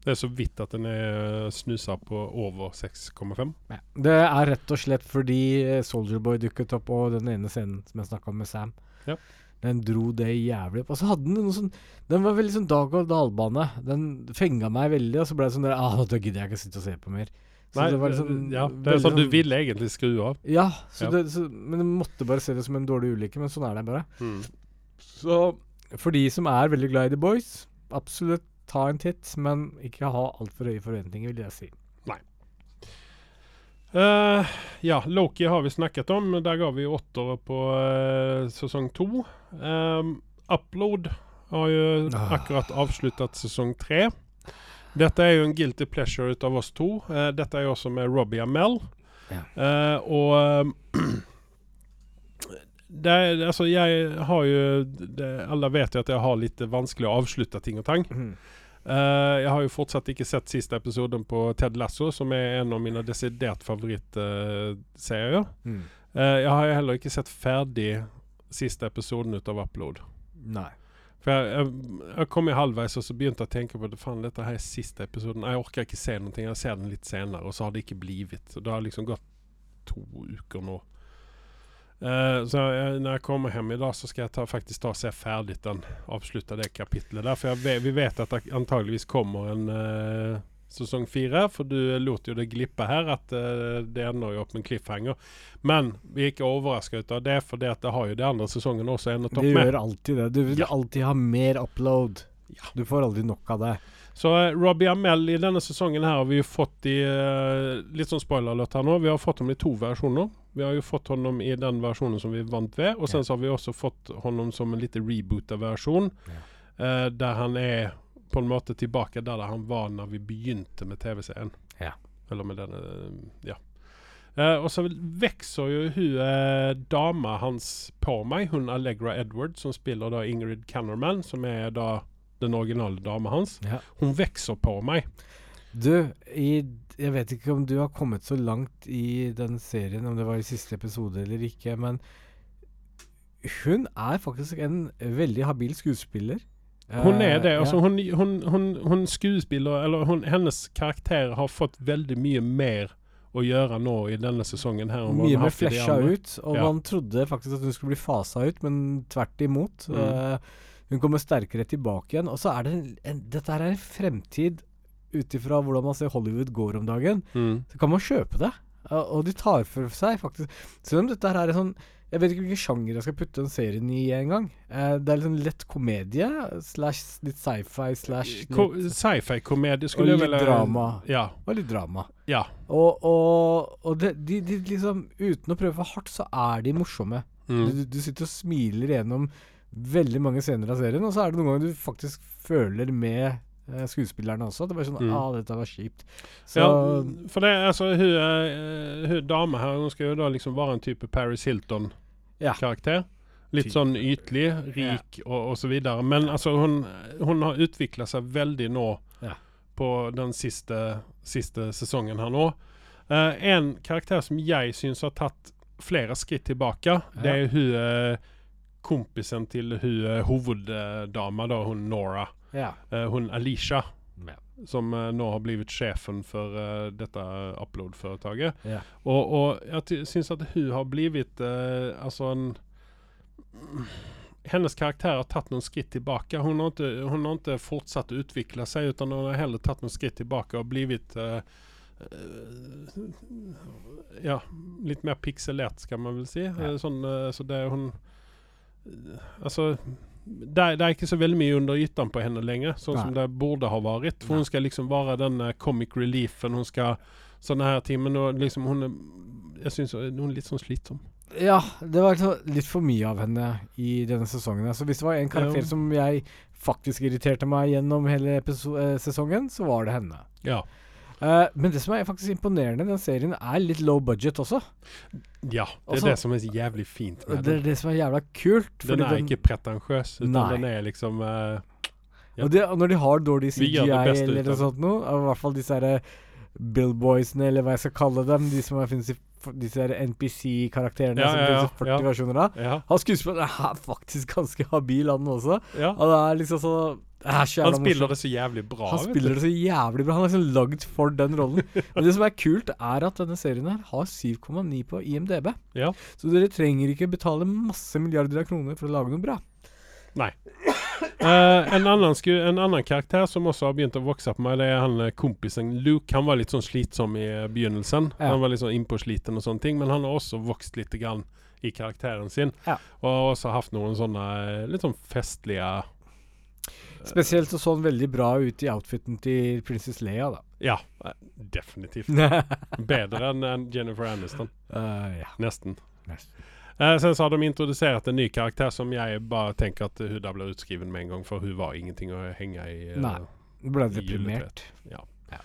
Det er så vidt at den er snusa på over 6,5. Ja. Det er rett og slett fordi eh, Soldier Boy dukket opp, og den ene scenen som jeg snakka om med Sam. Ja. Den dro det jævlig opp. Og så hadde den noe sånn Den var veldig sånn dag-og-dal-bane. Den fenga meg veldig, og så ble det sånn der Ah, da gidder jeg ikke sitte og se på mer. Så Nei, det var liksom ja, det er sånn du ville egentlig skru av. Ja, så Ja. Det, så, men jeg måtte bare se det som en dårlig ulykke. Men sånn er det bare. Mm. Så for de som er veldig glad i The Boys, absolutt ta en titt, men ikke ha altfor høye forventninger, vil jeg si. Eh, ja, Loki har vi snakket om. Der ga vi åttere på uh, sesong to. Um, Upload har jo Ah. akkurat avsluttet sesong tre. Dette er jo en guilty pleasure ut av oss to. Uh, dette er jo også med Robbie Amell. Ja. Eh, og det, altså, jeg har jo det, Alle vet jo at jeg har litt vanskelig å avslutte ting og tang. Eh, jeg har jo fortsatt ikke sett siste episoden på Ted Lasso, som er en av mine desidert favorittserier. Mm. Uh, jeg har jo heller ikke sett ferdig siste episoden ut av Upload. Nei. For jeg, jeg, jeg kom i halvveis og så begynte jeg å tenke på det. Faen, dette her er siste episoden. Jeg orker ikke se noe. Jeg ser den litt senere, og så har det ikke blitt. Det har liksom gått to uker nå. Eh, så jeg, når jeg kommer hjem i dag, så skal jeg ta, faktisk ta og se ferdig den. Avslutte det kapitlet der. For jeg, vi vet at det antageligvis kommer en uh, sesong fire. For du lot jo det glippe her at uh, det ender jo opp med en cliffhanger. Men vi er ikke overraska ut av det, for det, det har jo de andre sesongene også endet opp med. Du gjør alltid det. Du vil Ja. alltid ha mer upload. Du får aldri nok av det. Så eh, Robbie Amell i denne sesongen her har vi jo fått i eh, Litt sånn spoiler-alert her nå. Vi har fått dem i to versjoner. Vi har jo fått honom i den versjonen som vi vant ved, og sen så har vi også fått honom som en lite reboota versjon. eh, der han er på en måte tilbake der han var når vi begynte med TV-serien. Ja. Eller med denne Ja. Eh, og så vokser jo hun eh, dama hans på meg, hun Allegra Edward, som spiller da Ingrid Cannerman, som er da den originale dama hans. Ja. Hun vokser på meg. Du, i, jeg vet ikke om du har kommet så langt i den serien, om det var i siste episode eller ikke, men hun er faktisk en veldig habil skuespiller. Hun er Eh, det. Altså, hun, hun, hun, skuespiller Eller hennes karakter har fått veldig mye mer å gjøre nå i denne sesongen. her Mye mer flesja ut, og Ja. man trodde faktisk at hun skulle bli fasa ut, men tvert imot. Mm. Uh, hun kommer sterkere tilbake igjen. Og så er det en, en, dette er en fremtid ut ifra hvordan man ser Hollywood går om dagen. Mm. Så kan man kjøpe det. Og de tar for seg faktisk Selv om dette her er en sånn Jeg vet ikke hvilken sjanger jeg skal putte den serien i engang. Eh, det er litt sånn lett komedie slash litt sci-fi slash Ko- Sci-fi-komedie Og skulle jeg litt vel drama. Ja. Og litt drama. ja. Og, og, og det, de, de liksom Uten å prøve for hardt, så er de morsomme. Mm. Du, du sitter og smiler gjennom veldig mange scener av serien, og så er det noen ganger du faktisk føler med eh, skuespillerne også. Det var sånn Mm. Ah, dette var kjipt. Så ja, for det altså hun, eh, hun dama her Hun skal jo da liksom være en type Paris Hilton-karakter. Litt sånn ytlig, rik og, og så videre. Men altså, hun, hun har utvikla seg veldig nå Ja. på den siste, siste sesongen her nå. Uh, en karakter som jeg syns har tatt flere skritt tilbake, det er hun eh, kompisen til hun eh, hoveddama, da, hun Nora. Ja. Uh, hun Alicia, Ja. som uh, nå har blivit sjefen for uh, dette upload-foretaket. Ja. Og, og jeg syns at hun har blivit eh, altså en hennes karaktär har tatt noen skritt tilbake. Hun har, ikke, hun har ikke fortsatt å utvikle seg, utan hun har heller tatt noen skritt tilbake og blivit uh, uh, Ja, litt mer pikselert, skal man vel si. Ja. Sånn, uh, så det er hun Altså det, det er ikke så veldig mye under ytan på henne lenger, sånn som det burde ha vært. For hun skal liksom være den eh, comic reliefen. Hun skal sånne her ting. Men liksom, hun er Jeg syns hun er litt sånn slitsom. Ja, det var liksom litt for mye av henne i denne sesongen. Så hvis det var en karakter som jeg faktisk irriterte meg gjennom hele eh, sesongen, så var det henne. Ja. Eh, men det som er faktisk imponerende den serien, er litt low budget også. ja. Det er Også- det som er jævlig fint med Det er det som er jævla kult. Den er ikke pretensiøs, utan Nei. den er liksom uh, ja. Og, det, og når de har dårlig CGI eller noe sånt noe, i hvert fall disse herre Billboysene, eller hva jeg skal kalle dem, de som finnes i disse NPC-karakterene Ja, som ja, finnes ja, 40 ja. versjoner av. Ja. Han skuespilleren er faktisk ganske habil, han også. ja. Og det er liksom så er så Han spiller morsom. det så jævlig bra. Han spiller det så jævlig bra. Han er liksom lagd for den rollen. Men det som er kult, er at denne serien her har 7,9 på IMDb. Ja. Så dere trenger ikke betale masse milliarder av kroner for å lage noe bra. Eh, en, annen sku, en annen karakter som også har begynt å vokse på meg, det er han eh, kompisen Luke. Han var litt sånn slitsom i eh, begynnelsen. Ja. Han var litt sånn innpåsliten og sånne ting, men han har også vokst litt grann i karakteren sin. Ja. Og har også hatt noen sånne litt sånn festlige Spesielt så så han veldig bra ut i outfiten til prinsesse Leia, da. Ja, definitivt. Bedre enn Jennifer Aniston. Uh, ja. Nesten. Nesten. Eh, sen så har de introdusert en ny karakter som jeg bare tenker at hun da blir utskriven med en gang, for hun var ingenting å henge i. eh, Nei. Ble Ja. ja.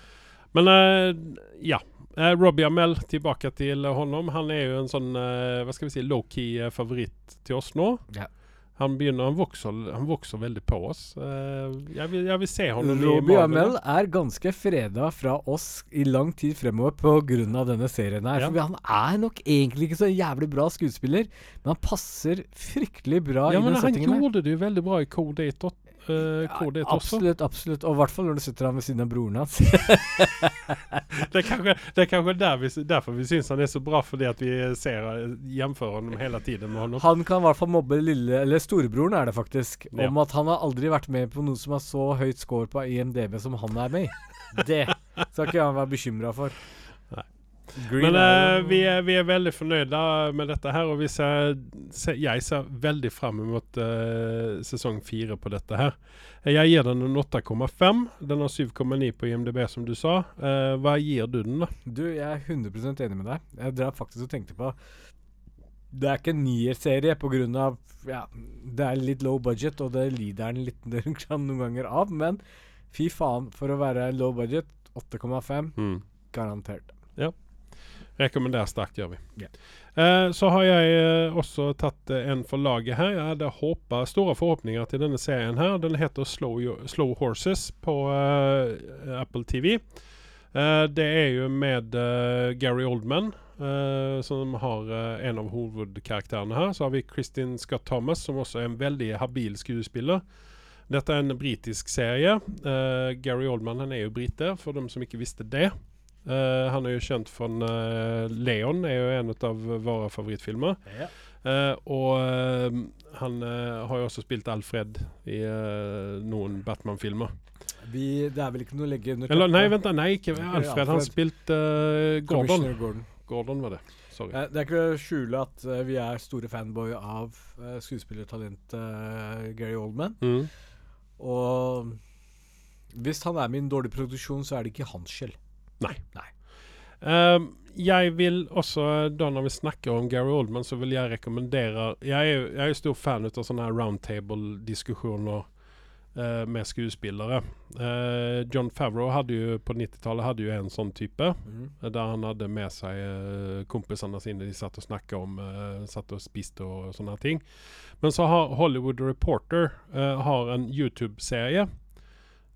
Men eh, ja. Eh, Robbie Amell, tilbake til honom. Han er jo en sånn eh, hva skal vi si, low-key favoritt til oss nå. Ja. Han begynner, han vokser, han vokser veldig på oss. Eh, jeg, vil, jeg vil se ham Robbie Marvel. Er ganske freda fra oss i lang tid fremover pga. denne serien her. Ja. For han er nok egentlig ikke så jævlig bra skuespiller, men han passer fryktelig bra Ja, i men den han settingen her. gjorde det jo veldig bra i Code 8, uh, Code 8 også. Absolutt, absolutt. Og i hvert fall når du sitter ham ved siden av broren hans. Det er kanskje, det er kanskje der vi, derfor vi syns han er så bra, fordi at vi ser, hjemførende honom hele tiden med honom. Han kan i hvert fall mobbe lille Eller storebroren er det faktisk. Ja. Om at han har aldri vært med på noe som har så høyt score på IMDb som han er med i. Det skal ikke han være bekymra for. Green Men eh, vi, er, vi er veldig fornøyde med dette her, og vi ser, ser, jeg ser veldig frem mot uh, sesong fire på dette her. Jeg gir den en 8,5. Den har 7,9 på IMDb, som du sa. Uh, hva gir du den, da? Du, jeg er 100 enig med deg. Jeg drev faktisk og tenkte på Det er ikke en nierserie pga. Ja, det er litt low budget, og det lider den litt noen ganger av. Men fy faen, for å være low budget, 8,5 garantert. Rekommenderer sterkt, gjør vi. Yeah. Eh, så har jeg eh, også tatt eh, en for laget her. Jeg hadde håpet, store forhåpninger til denne serien her. Den heter Slow, Slow Horses på eh, Apple TV. Eh, det er jo med eh, Gary Oldman, som har en av hovedkarakterene her. Så har vi Kristin Scott Thomas, som også er en veldig habil skuespiller. Dette er en britisk serie. Gary Oldman han er jo brite, for dem som ikke visste det. Eh, han er jo kjent fra uh, Leon, er jo en av våre favorittfilmer. Eh, og eh, han eh, har jo også spilt Alfred i eh, noen Batman-filmer. Det er vel ikke noe å legge under Eller nei, vent, da, nei, ikke Alfred. Alfred. Han spilte eh, Gordon. Gordon. Gordon var det. Sorry. Eh, Det er ikke å skjule at eh, vi er store fanboy av uh, skuespillertalentet eh, Gary Oldman. Mm. Og hvis han er med i en dårlig produksjon, så er det ikke hans skyld. Ehm, jeg vil også, da når vi snakker om Gary Oldman, så vil jeg rekommendere Jeg er jeg er stor fan av sånne roundtable-diskusjoner uh, med skuespillere. Uh, John Favreau hadde jo på 90-tallet hadde jo en sånn type. mm. Der han hadde med seg uh, kompisene sine. De satt og snakket om Satt og spiste og sånne ting. Men så har Hollywood Reporter har en YouTube-serie.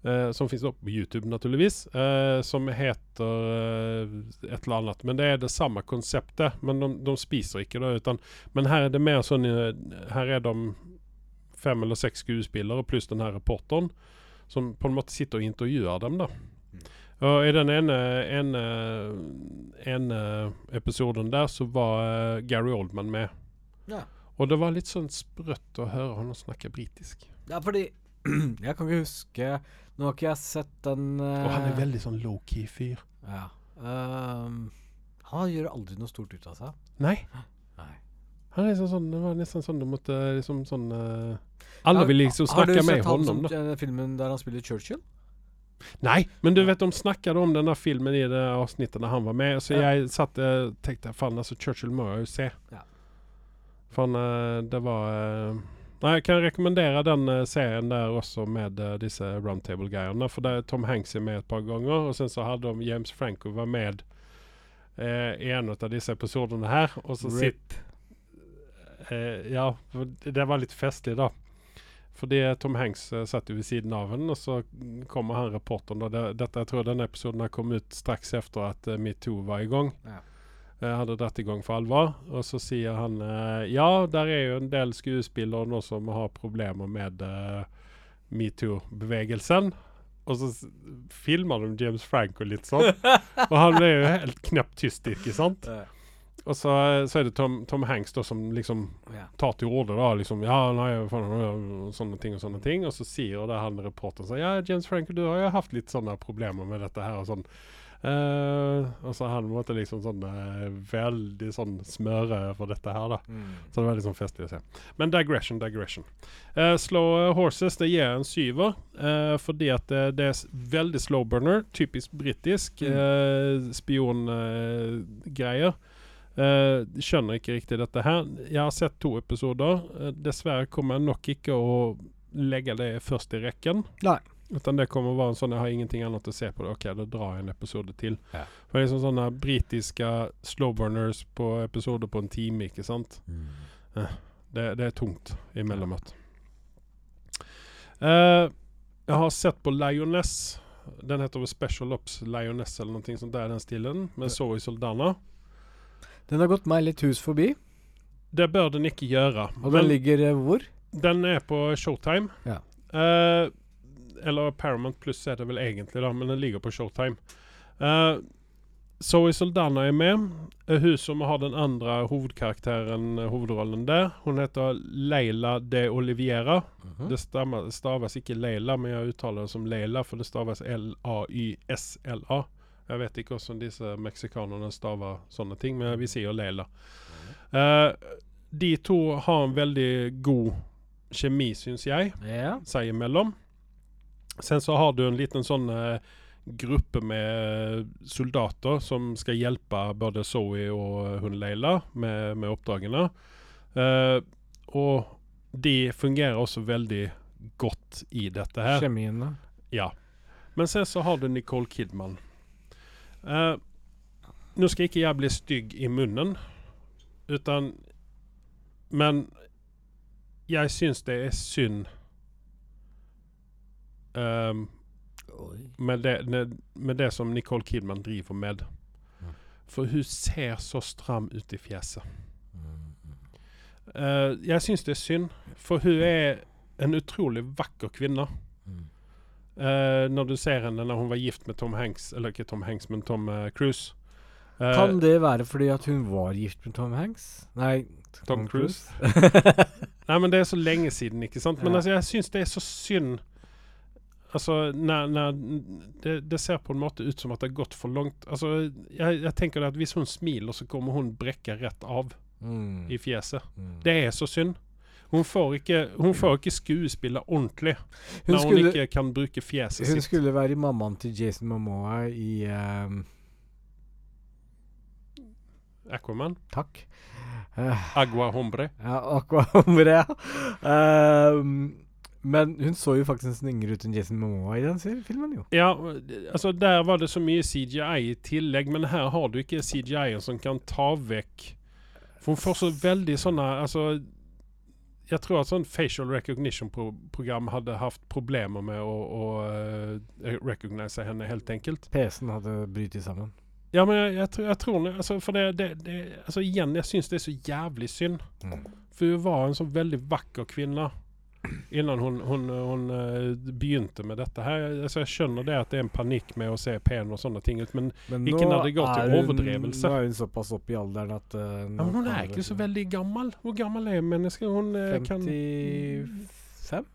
Eh, som finnes på YouTube, naturligvis. Uh, som heter uh, et eller annet. Men det er det samme konseptet. Men de, de spiser ikke det. Utan, men her er det mer sånn Her er de fem eller seks skuespillere pluss den her reporteren. Som på en måte sitter og intervjuer dem, da. Og I den ene, ene, ene episoden der så var Gary Oldman med. Ja. Og det var litt sånn sprøtt å høre han snakke britisk. Ja, fordi Jeg kan ikke huske Nå har ikke jeg sett den uh, Og han er veldig sånn low-key fyr. Ja. Um, han gjør aldri noe stort ut av seg. Nei. Nei. Han er liksom sånn, det var nesten sånn du måtte liksom sånn uh, Alle vil liksom Har du snakke med sett han honom, som da. eh, filmen der han spiller Churchill? Nei, men du vet de snakket om denne filmen i det avsnittet når han var med. Så Ja. jeg satt og tenkte faen, altså Churchill må jeg jo se. Ja. Faen, uh, det var eh, Nei, jeg kan rekommendere den eh, serien der også med uh, disse roundtable-greiene. For der Tom Hanks er med et par ganger, og sen så hadde de James Franco var med eh, i en av disse episodene her. Og så sitt, eh, Ja, det var litt festlig, da. Fordi Tom Hanks eh, satt jo ved siden av henne, og så kommer han reporteren. Og det, dette, jeg tror denne episoden kom ut straks etter at eh, metoo var i gang. Ja. Eh, hadde dratt i gang for alvor. Og så sier han eh, ja, der er jo en del skuespillere nå som har problemer med eh, metoo-bevegelsen. Og så filmer de James Franco litt sånn. og han ble jo helt knapt tyst, ikke sant? Og så, så er det Tom, Tom Hanks da som liksom ja. tar til orde da, liksom Ja, nei, faen, sånne ting og sånne ting. Og så sier det han reporteren sånn Ja, James Franco, du har jo hatt litt sånne problemer med dette her og sånn. Eh, og så han måtte liksom sånn eh, veldig sånn smøre for dette her, da. Mm. Så det var liksom sånn festlig å se. Men digression, digression. Uh, slow eh, Horses det gir en syver, fordi at det, det er veldig slow burner. Typisk britisk. Mm. Spiongreier. Skjønner ikke riktig dette her. Jeg har sett to episoder. Dessverre kommer jeg nok ikke å legge det først i rekken. Nei. Utan det kommer å være en sånn Jeg har ingenting annet å se på det. Ok, da drar jeg en episode til. Ja. Det er liksom sånne britiske slowburners på episoder på en time, ikke sant? Det, det er tungt emellanåt. Ja. Uh, jeg har sett på Lioness. Den heter vel Special Ops Lioness eller noe sånt Det er den stilen. Med Zoe Soldana. Den har gått meg litt hus forbi, Det bør den ikke gjøre. og den ligger eh, hvor? Den er på Showtime. Ja. Eh, eller Paramount Pluss er det vel egentlig, da, men den ligger på Showtime. Uh, Zoe Soldana er med. Eh, hun som har den andre hovedkarakteren, eh, hovedrollen der, hun heter Leila de Oliviera. Det stammer, staves ikke Leila, men jeg uttaler det som Leila, for det staves L-A-Y-S-L-A. Jeg vet ikke hvordan disse meksikanerne staver sånne ting, men vi sier Leila. Uh, de to har en veldig god kjemi, syns jeg, yeah. seg imellom. Sen så har du en liten sånn eh, gruppe med soldater som skal hjelpe både Zoe og hun Leila med, med oppdragene. Uh, og de fungerer også veldig godt i dette her. Kjemiene. Ja. Men sen så har du Nicole Kidman. Uh, nå skal ikke jeg bli stygg i munnen, utan Men jeg syns det er synd ehm, med, det, med det som Nicole Kidman driver med. For hun ser så stram ut i fjeset. Uh, jeg syns det er synd, for hun er en utrolig vakker kvinne. Eh, når du ser henne når hun var gift med Tom Hanks, eller ikke Tom Hanks, men Tom uh, Cruise. Uh, Kan det være fordi at hun var gift med Tom Hanks? Nei, Tom Cruise? Nei, men det er så lenge siden, ikke sant? Men Ja. altså, jeg syns det er så synd Altså, nei, nei, det, det ser på en måte ut som at det har gått for langt. Altså, jeg, jeg tenker at hvis hun smiler, så kommer hun brekke rett av mm. i fjeset. Mm. Det er så synd. Hun får ikke, hun får ikke skuespille ordentlig Hun når hun ikke kan bruke fjeset hun sitt. skulle være mammaen til Jason Momoa i um Aquaman. Takk. Uh, Agua Hombre. ja, Aquambre, ja. Ehm, men hun så jo faktisk nesten yngre ut enn Jason Momoa i den filmen, jo. Ja, altså der var det så mye CGI i tillegg, men her har du ikke CGI-en som kan ta vekk For hun får så veldig sånne Altså Jeg tror at sånn facial recognition-program hadde hatt problemer med å, å uh, recognize henne, helt enkelt. PC-en hadde brytet sammen. Ja, men jeg, jeg, tror- jeg tror det, altså, For det, det, det Altså igjen, jeg syns det er så jævlig synd. For hun var en så veldig vakker kvinne innan hun, hun, hun eh, begynte med dette her. Altså, jeg skjønner det at det er en panikk med å se pen og sånne ting ut, men Men Ikke når det går til er overdrevelse. Nå er hun såpass opp i alderen at uh, Ja, men hun er ikke så veldig gammel. Hvor gammel er mennesket? Hun eh, kan 55?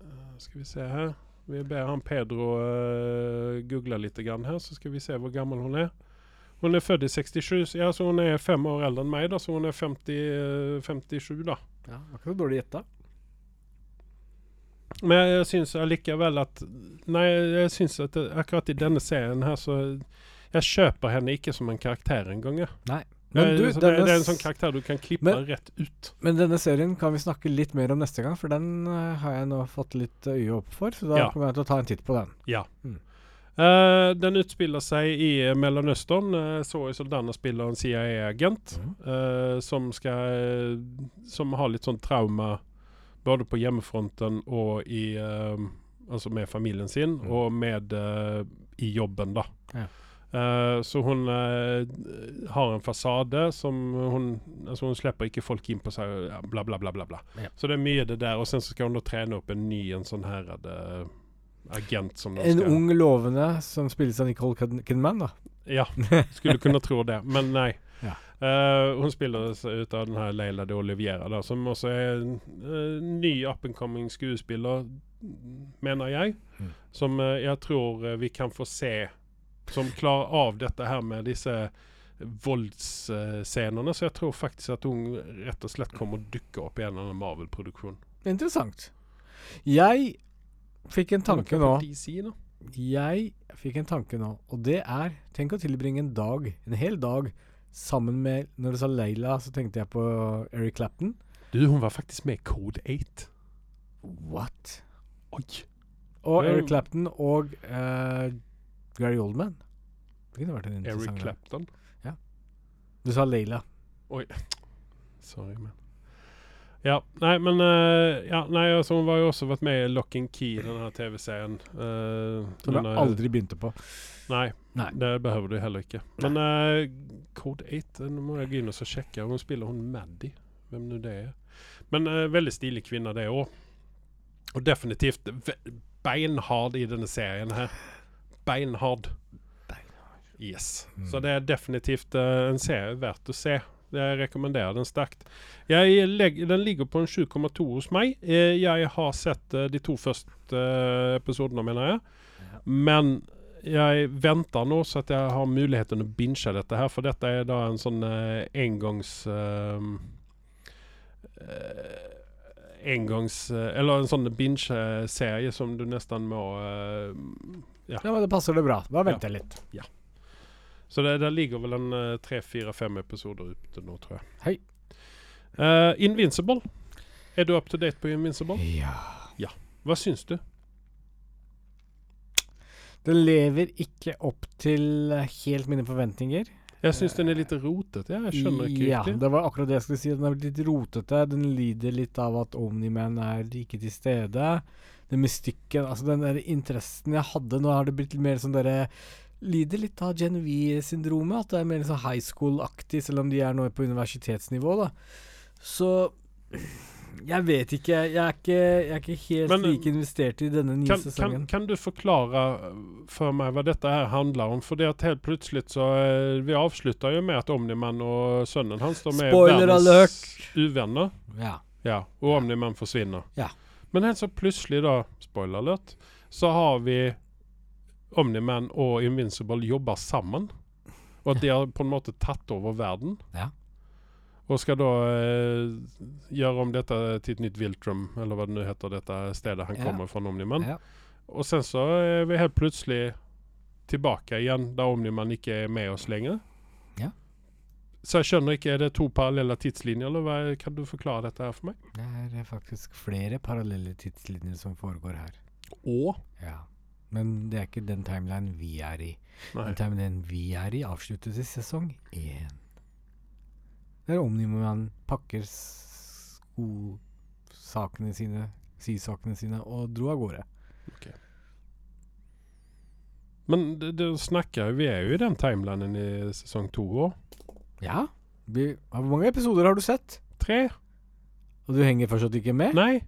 Uh, Skal vi se her. Vi ber han Pedro uh, google litt grann her, så skal vi se hvor gammel hun er. Hun er født i 67, ja, så hun er fem år eldre enn meg, da, så hun er 50, eh, 57, da. Ja, var ikke så dårlig gjetta. Men jeg, jeg syns allikevel at Nei, jeg syns at det, akkurat i denne serien her, så Jeg kjøper henne ikke som en karakter engang, jeg. Nei. Men du, det, denne det er en sånn karakter du kan klippe Men- rett ut. Men denne serien kan vi snakke litt mer om neste gang, for den uh, har jeg nå fått litt øye opp for. Så da Ja. kommer jeg til å ta en titt på den. Ja. Mm. Eh, den utspiller seg i eh, Mellomøsten. Uh, så jeg som denne spiller en CIA-agent eh, som skal Som har litt sånn trauma både på hjemmefronten og i eh, Altså med familien sin, Mm. og med eh, i jobben, da. Ja. Eh, så hun eh, har en fasade som hun Altså hun slipper ikke folk inn på seg, bla, bla, bla. bla, bla. Ja. Så det er mye det der. Og sen så skal hun da trene opp en ny en sånn her eh, agent som de En skal ung lovende som spilles av Nicole Kid- Kidman, da. Ja, skulle kunne tro det, men nei. Ja. Uh, hun spiller ut av den her Leila de Oliviera, da, som også er en uh, ny up and coming skuespiller, mener jeg. Mm. Som uh, jeg tror vi kan få se som klarer av dette her med disse voldsscenene. Så jeg tror faktisk at hun rett og slett kommer å dukke opp i en eller annen Marvel-produksjon. Interessant. Jeg fikk en tanke nå. Jeg fikk en tanke nå, og det er Tenk å tilbringe en dag, en hel dag, sammen med Når du sa Leila, så tenkte jeg på Eric Clapton. Du, hun var faktisk med i Code 8. What? Oi. Og er- Eric Clapton og uh, Gary Oldman. Det kunne vært en interessant Eric Clapton. Du sa Leila. Sorry, men Ja, nei, men uh, Ja, nei, altså hun var jo også vært med i Lock and Key, denne TV-serien. Uh, Som jeg aldri begynte på. Nei, Nei. det behøver du heller ikke. Men uh, Code 8 Nå må jeg gå inn og sjekke. Hun spiller hun Maddy, hvem nå det er. Men uh, veldig stilig kvinne, det òg. Og definitivt beinhard i denne serien her. Beinhard. Yes. Mm. Så det er definitivt eh, en serie verdt å se. Jeg rekommenderer den sterkt. Den ligger på en 7,2 hos meg. Eh, Jeg har sett eh, de to første eh, episodene, mener jeg. Men jeg venter nå så at jeg har muligheten å binge dette her, for dette er da en sånn uh, engangs eh, Engangs Uh, Eller en sånn binge-serie som du nesten må eh, Ja, men det passer det bra. Da venter jeg litt. Så det, der ligger vel en eh, tre, fire, fem episoder ute nå, tror jeg. Hei. Uh, Invincible. Er du up to date på Invincible? Ja. ja. Hva syns du? Den lever ikke opp til eh, helt mine forventninger. Jeg syns den er litt rotete. Jeg skjønner ikke ja, riktig. det var akkurat det jeg skulle si. Den er litt rotete. Den lider litt av at Omniman er ikke til stede. Den mystikken, altså den der interessen jeg hadde Nå har det blitt mer sånn derre Lider litt av Gen V-syndromet. At det er mer sånn high school-aktig, selv om de er nå på universitetsnivå, da. Så Jeg vet ikke. Jeg er ikke, jeg er ikke helt Men, like investert i denne nye Kan, kan, sesongen. kan du forklare for meg hva dette her handler om? For det at helt plutselig så eh, Vi avslutter jo med at Omniman og sønnen hans de er verdens uvenner. Ja. Ja, og Omniman forsvinner. Ja. Men helt så plutselig, da, spoiler alert, så har vi Omniman og Invincible jobber sammen. Og at de har på en måte tatt over verden. Ja. Og skal da eh, gjøre om dette til et nytt Viltrum, eller hva det nå heter, dette stedet han Ja. kommer fra, Omniman. Ja. Og sen så er vi helt plutselig tilbake igjen der Omniman ikke er med oss lenger. Ja. Så jeg skjønner ikke, er det to parallelle tidslinjer, eller hva, kan du forklare dette her for meg? Det er faktisk flere parallelle tidslinjer som foregår her. Og? Ja. Men det er ikke den timeline vi er i. Nei. Den timeline vi er i, avsluttes i sesong én. Der Omniman pakker skosakene sine, sysakene sine, og dro av gårde. Men det, det snakker Vi er jo i den timelinen i sesong to òg. Ja. Vi, hvor mange episoder har du sett? Tre? Og du henger fortsatt ikke med? Nei.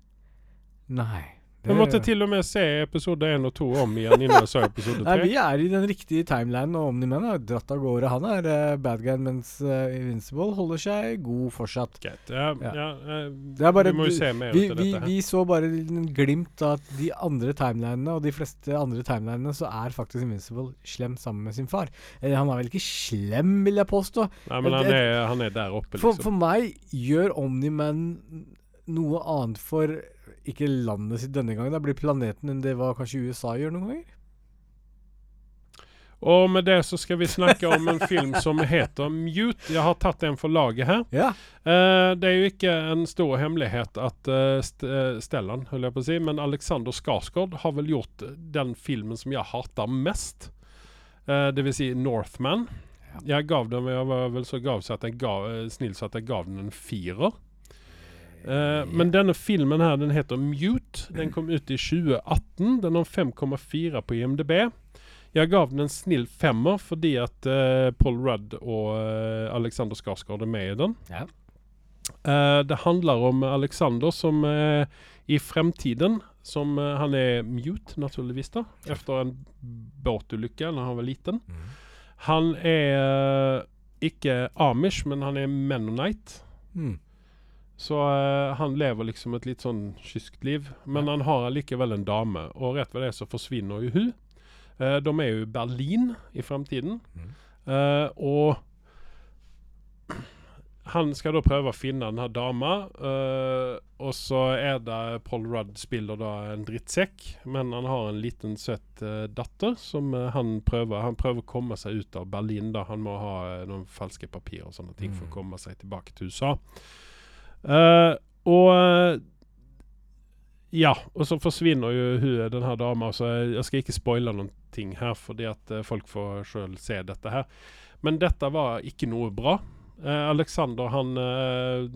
Nei. Jeg måtte til og med se episode én og to om igjen innan jeg så episode tre. vi er i den riktige timelinen, og Omni-Man har dratt av gårde. Han er uh, bad guy, mens uh, Invincible holder seg god fortsatt. Ja, Ja. ja, eh, Det bare vi må jo se mer Vi, av vi, dette her. vi så bare en glimt av at de andre timelinene, og de fleste andre timelinene, så er faktisk Invincible slem sammen med sin far. Eller han er vel ikke slem, vil jeg påstå. Nei, men han er, han er der oppe, liksom. for meg gjør Omni-Man noe annet for ikke landet sitt denne gangen, da blir planeten enn det var kanskje USA gjør noen ganger. Og med det så skal vi snakke om en film som heter Mute. Jeg har tatt en for laget her. Ja. Uh, det er jo ikke en stor hemmelighet at uh, st uh, Stellan, holdt jeg på å si, men Alexander Skarsgård har vel gjort den filmen som jeg hater mest. Uh, det vil si Northman. Jeg gav den, jeg var vel så gav så at jeg gav, snill så at jeg gav den en firer. Eh, men denne filmen her, den heter Mute. Den kom ut i 2018. Den har 5,4 på IMDb. Jeg gav den en snill femmer fordi at uh, Paul Rudd og uh, Alexander Skarsgård er med i den. Ja. Det handler om Alexander som i fremtiden som Han er mute, naturligvis, da, etter en båtulykke da han var liten. Han er ikke amish, men han er mennonite. Mm. Så eh, han lever liksom et litt sånn kyskt liv. Men han har likevel en dame, og rett ved det så forsvinner jo hun. Eh, de er jo i Berlin i fremtiden. Mm. Eh, og han skal da prøve å finne denne dama, eh, og så er det Paul Rudd spiller da en drittsekk, men han har en liten søt eh, datter som eh, han prøver Han prøver å komme seg ut av Berlin. da Han må ha noen falske papirer og sånne ting for å Mm. komme seg tilbake til USA. Eh, og eh, ja, og så forsvinner jo hun, denne dama. Så jeg, jeg skal ikke spoile noen ting her, fordi at eh, folk får sjøl se dette her. Men dette var ikke noe bra. Uh, Alexander, han uh,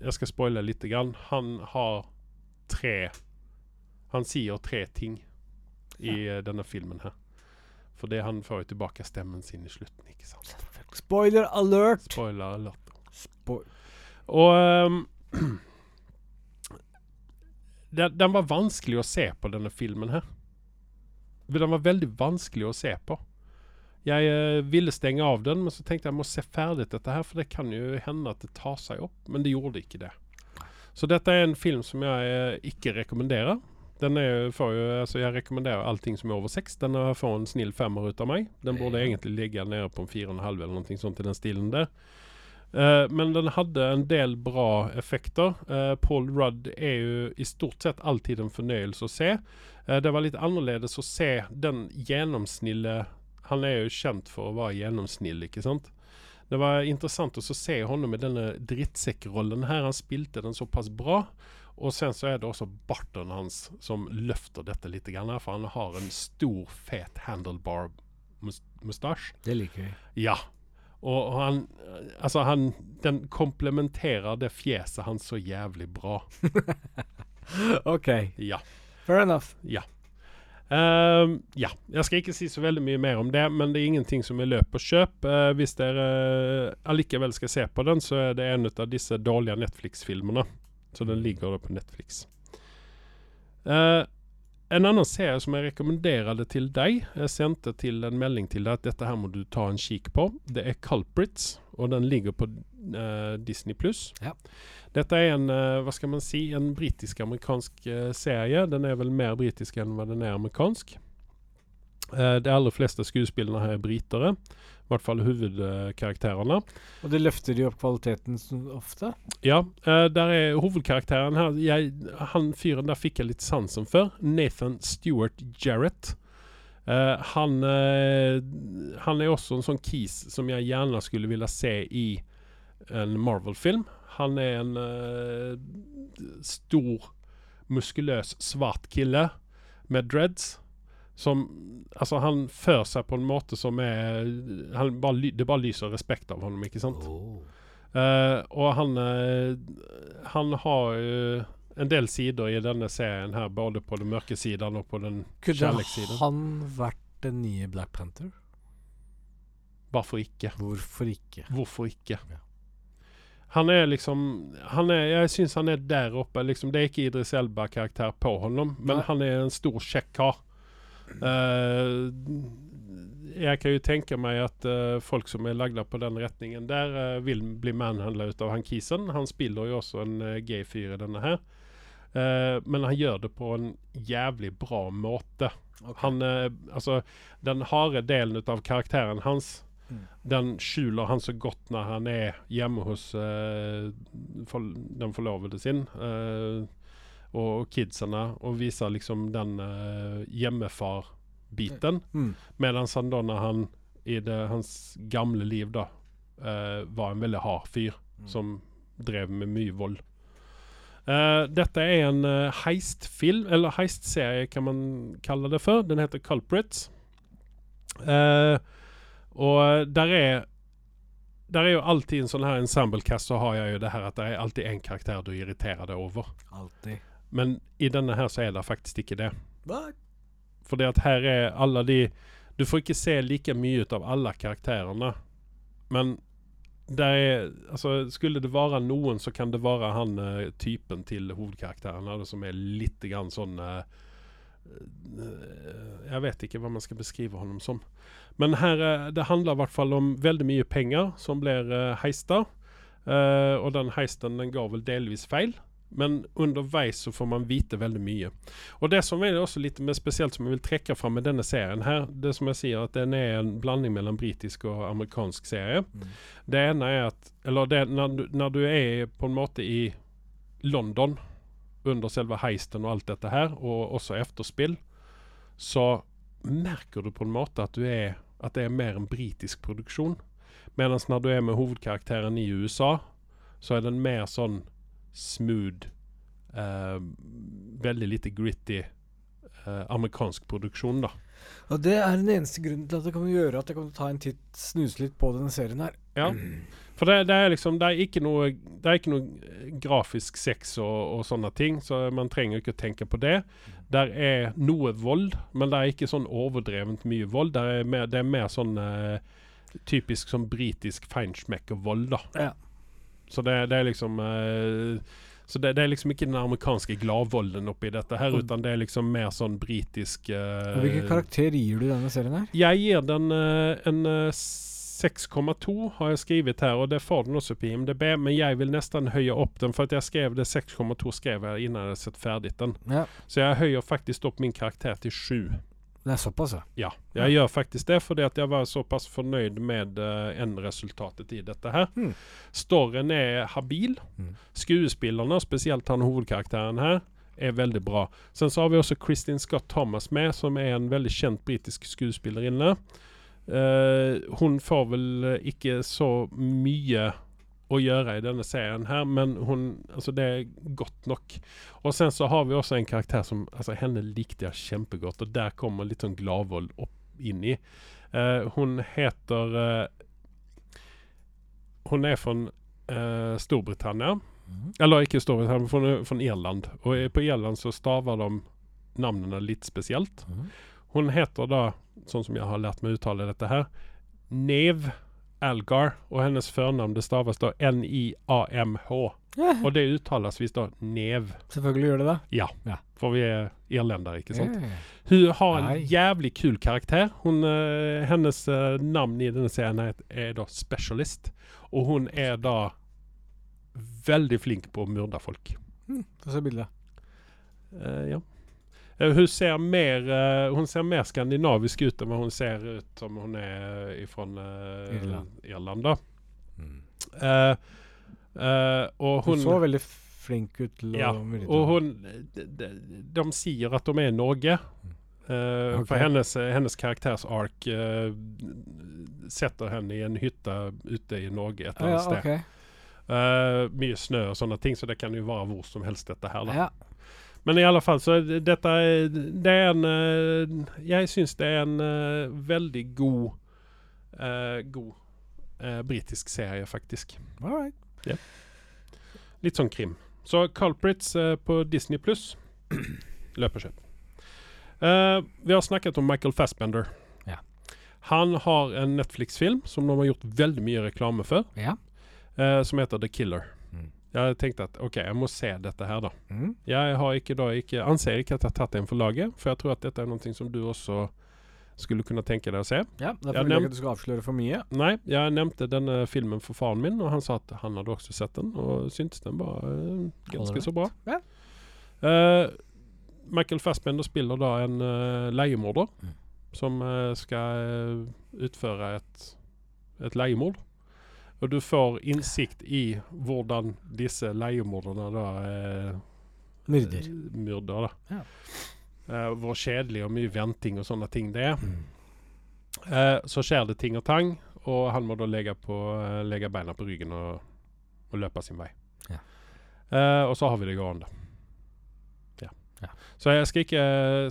Jeg skal spoile litt. Grann. Han har tre Han sier tre ting i ja. denne filmen her. Fordi han får jo tilbake stemmen sin i slutten, ikke sant? Spoiler alert! Spoiler alert. Spo Og um, den, den var vanskelig å se på, denne filmen her. Den var veldig vanskelig å se på. Jeg uh, ville stenge av den, men så tenkte jeg jeg må se ferdig dette her, for det kan jo hende at det tar seg opp. Men det gjorde ikke det. Så dette er en film som jeg uh, ikke rekommenderer. Den er, jo- altså jeg rekommenderer allting som er over seks. Den får en snill femmer ut av meg. Den burde egentlig ligge nede på en fire og en halv eller noe sånt i den stilen der. Eh, men den hadde en del bra effekter. Uh, Paul Rudd er jo i stort sett alltid en fornøyelse å se. Uh, det var litt annerledes å se den gjennomsnille Han er jo kjent for å være gjennomsnill, ikke sant? Det var interessant å se honom i denne drittsekkrollen her. Han spilte den såpass bra. Og sen så er det også barten hans som løfter dette litt, grann for han har en stor, fet handlebar-mustasje. Det liker vi. Ja. Og, han Altså, han Den komplementerer det fjeset hans så jævlig bra. OK. Ja. Fair enough. Ja. Ehm, ja. Jeg skal ikke si så veldig mye mer om det, men det er ingenting som er løp og kjøp. Uh, hvis dere uh, allikevel skal se på den, så er det en av disse dårlige Netflix-filmene. Så den ligger da på Netflix. Eh, en annen serie som jeg rekommenderte til deg, jeg sendte til en melding til deg at dette her må du ta en kikk på. Det er Culprits, og den ligger på uh, Disney pluss. Ja. Dette er en uh, hva skal man si, en britisk-amerikansk uh, serie. Den er vel mer britisk enn hva den er amerikansk. De aller fleste skuespillerne her er britere. I hvert fall hovedkarakterene. Og det løfter de opp kvaliteten ofte? Ja, Uh, der er hovedkarakteren her jeg, Han fyren der fikk jeg litt sansen for. Nathan Stewart Jarrett. Uh, han, uh, han er også en sånn kis som jeg gjerne skulle ville se i en Marvel-film. Han er en stor, muskuløs, svart kille med dreads. Som Altså, han fører seg på en måte som er han bare, Det bare lyser respekt av ham, ikke sant? Eh, og han uh, Han har uh, en del sider i denne serien her, både på den mørke siden og på den Kunne kjærlighetssiden. han vært den nye Black Panther? Hvorfor ikke? Hvorfor ikke? Hvorfor ikke? Ja. Han er liksom han er, Jeg syns han er der oppe. Liksom, det er ikke Idris Elba-karakter på ham, men Nei. han er en stor, kjekk kar. Eh, jeg kan jo tenke meg at uh, folk som er lagda på den retningen der, uh, vil bli manhandla ut av han kisen. Han spiller jo også en uh, gay fyr i denne her. Men han gjør det på en jævlig bra måte. Han, eh, altså, den harde delen av karakteren hans Mm. den skjuler han så godt når han er hjemme hos for, den forlovede sin eh, og kidsene, og viser liksom den uh, hjemmefar-biten. Mm. Mens han da, når han i det, hans gamle liv, da, uh, var en veldig hard fyr Mm. som drev med mye vold. Uh, dette er en uh, heistfilm, eller heistserie kan man kalle det for. Den heter Culprits. Uh, og der er Der er jo alltid en sånn her ensemble-cast, så har jeg jo det her at det er alltid én karakter du irriterer deg over. Alltid. Men i denne her så er det faktisk ikke det. for Fordi at her er alle de Du får ikke se like mye ut av alle karakterene. Men det er Altså, skulle det være noen, så kan det være han eh, typen til hovedkarakteren som er litt grann sånn eh, Jeg vet ikke hva man skal beskrive honom som. Men her uh, det handler i hvert fall om veldig mye penger som blir uh, heista. Og den heisten den går vel delvis feil. Men underveis så får man vite veldig mye. Og det som er også litt mer spesielt som jeg vil trekke fram med denne serien her, det som jeg sier at den er en blanding mellom britisk og amerikansk serie. Mm. Det ene er at Eller det, når, du, når du er på en måte i London under selve heisten og alt dette her, og også etterspill, så merker du på en måte at du er at det er mer en britisk produksjon. Mens når du er med hovedkarakteren i USA, så er den mer sånn smooth, eh, veldig lite gritty eh, amerikansk produksjon, da. Og det er den eneste grunnen til at det kan gjøre at jeg kan ta en titt, snuse litt på denne serien her. Ja. For det, det er liksom Det er ikke noe Det er ikke noe eh, grafisk sex og, og sånne ting, så man trenger ikke å tenke på det. Der er noe vold, men det er ikke sånn overdrevent mye vold. Der er mer, det er mer sånn eh, typisk sånn britisk feinschmecker-vold, da. Ja. Så det, det er liksom eh, Så det, det er liksom ikke den amerikanske gladvolden oppi dette her, utan det er liksom mer sånn britisk uh, Hvilken karakter gir du denne serien her? jeg gir den uh, en uh, 6,2 har jeg skrevet her, og det får den også på IMDb, men jeg vil nesten høye opp den, for at jeg skrev det 6,2 skrev jeg innan jeg hadde sett ferdig den. Ja, Så jeg høyer faktisk opp min karakter til 7. det er såpass, ja. Jeg gjør faktisk det, fordi at jeg var såpass fornøyd med uh, endresultatet i dette her. Mm. Storyen er habil. Mm. Skuespillerne, spesielt han hovedkarakteren her, er veldig bra. Sen så har vi også Kristin Scott Thomas med, som er en veldig kjent britisk skuespillerinne. Uh, hun får vel eh, ikke så mye å gjøre i denne serien her, men hun, altså det er godt nok. Og sen så har vi også en karakter som altså Henne likte jeg kjempegodt, og der kommer litt sånn gladvold opp inn i. Eh, hun heter eh, Hun er fra eh, Storbritannia. Mhm. Eller ikke Storbritannia, men fra, Irland. Og på Irland så staver de navnene litt spesielt. Mhm. Hun heter da, sånn som jeg har lært meg å uttale dette her, Nev Algar, og hennes førnavn det staves da N-I-A-M-H. Og det uttales visst da Nev. Selvfølgelig gjør det det. Ja, Ja. for vi er irlendere, ikke sant? Yeah. Hun har en jævlig kul karakter. Hun, uh, hennes uh, navn i denne serien er, er da Specialist. Og hun er da veldig flink på å myrde folk. Få se bildet. Uh, ja. Eh, hun, ser mer, eh, hun ser mer skandinavisk ut enn hva hun ser ut som hun er fra Irland. Irland. da. Uh, uh, og Hun hun, så veldig flink ut ja, og hun de, de, de sier at de i Norge. Uh, okay. For hennes, hennes karakters ark eh, setter henne i en hytte ute i Norge et ah, eller ja, sted. Okay. Uh, mye snø og sånne ting, så det kan jo være hvor som helst, dette her. da. Ja. Men i alle fall, så dette Det er en eh, Jeg syns det er en eh, veldig god uh, God uh, britisk serie, faktisk. All right. Litt sånn krim. Så Culprits uh, på Disney pluss. Løp og kjøp. Vi har snakket om Michael Fassbender. Ja. Han har en Netflix-film som de har gjort veldig mye reklame for, Ja. som heter The Killer. Jeg tenkte at OK, jeg må se dette her, da. Mm. Jeg har ikke da ikke, anser ikke at jeg har tatt en for laget, for jeg tror at dette er noe som du også skulle kunne tenke deg å se. ja. Derfor er vil jeg ikke at du skal avsløre for mye. Nei, jeg nevnte denne filmen for faren min, og han sa at han hadde også sett den, og syntes den var uh, ganske så bra. Ja. Uh, Michael Fassbender spiller da en uh, leiemorder Mm. som skal utføre et, et leiemord. Og du får innsikt i hvordan disse leiemorderne da eh, Myrder. myrder. Da. Ja. Eh, hvor kjedelig og mye venting og sånne ting det er. Mm. Eh, så skjer det ting og tang, og han må da legge, på, eh, legge beina på ryggen og, og løpe sin vei. Ja. Eh, og så har vi det gående. Ja. Ja. Så jeg skal ikke,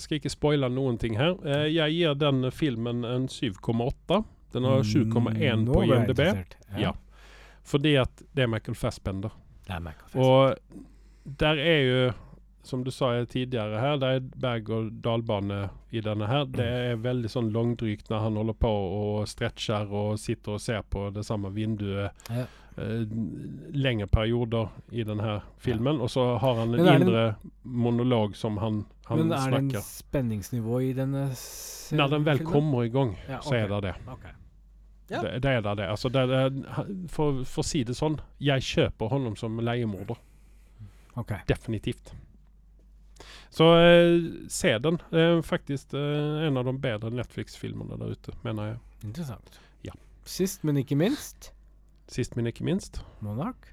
skal ikke spoile noen ting her. Eh, jeg gir den filmen en 7,8. Den har 7,1 Mm, på IMDb. Ja. Ja. Fordi at det er Michael Fassbender. Det er Michael Fassbender. Og der er jo, som du sa tidligere her, det er berg-og-dal-bane i denne her. Det er veldig sånn langdrygt når han holder på og stretcher og sitter og ser på det samme vinduet Ja. eh, lengre perioder i denne filmen. Og så har han en Men er en- indre monolog som han, han Men er det en spenningsnivå i denne filmen? Når den vel kommer i gang, Ja, så er det det. Ok. Ja. Det, det er da det. Altså, det, det for, for å si det sånn, jeg kjøper honom som leiemorder. Okay. Definitivt. Så eh, se den. Det er faktisk eh, en av de bedre Netflix-filmene der ute, mener jeg. Interessant. Ja. Sist, men ikke minst, Sist, men ikke minst. Monark.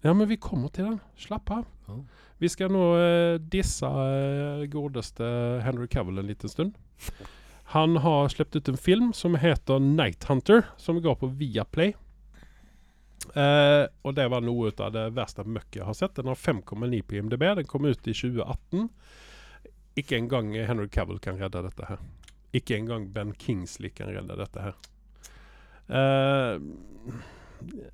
Ja, men vi kommer til den. Slapp av. Oh. Vi skal nå eh, disse eh, godeste Henry Cavill en liten stund. Han har sluppet ut en film som heter Night Hunter, som går på Viaplay. Eh, og det var noe av det verste møkket jeg har sett. Den har 5,9 på IMDb. Den kom ut i 2018. Ikke engang Henry Cavill kan redde dette her. Ikke engang Ben Kingsley kan redde dette her. Eh,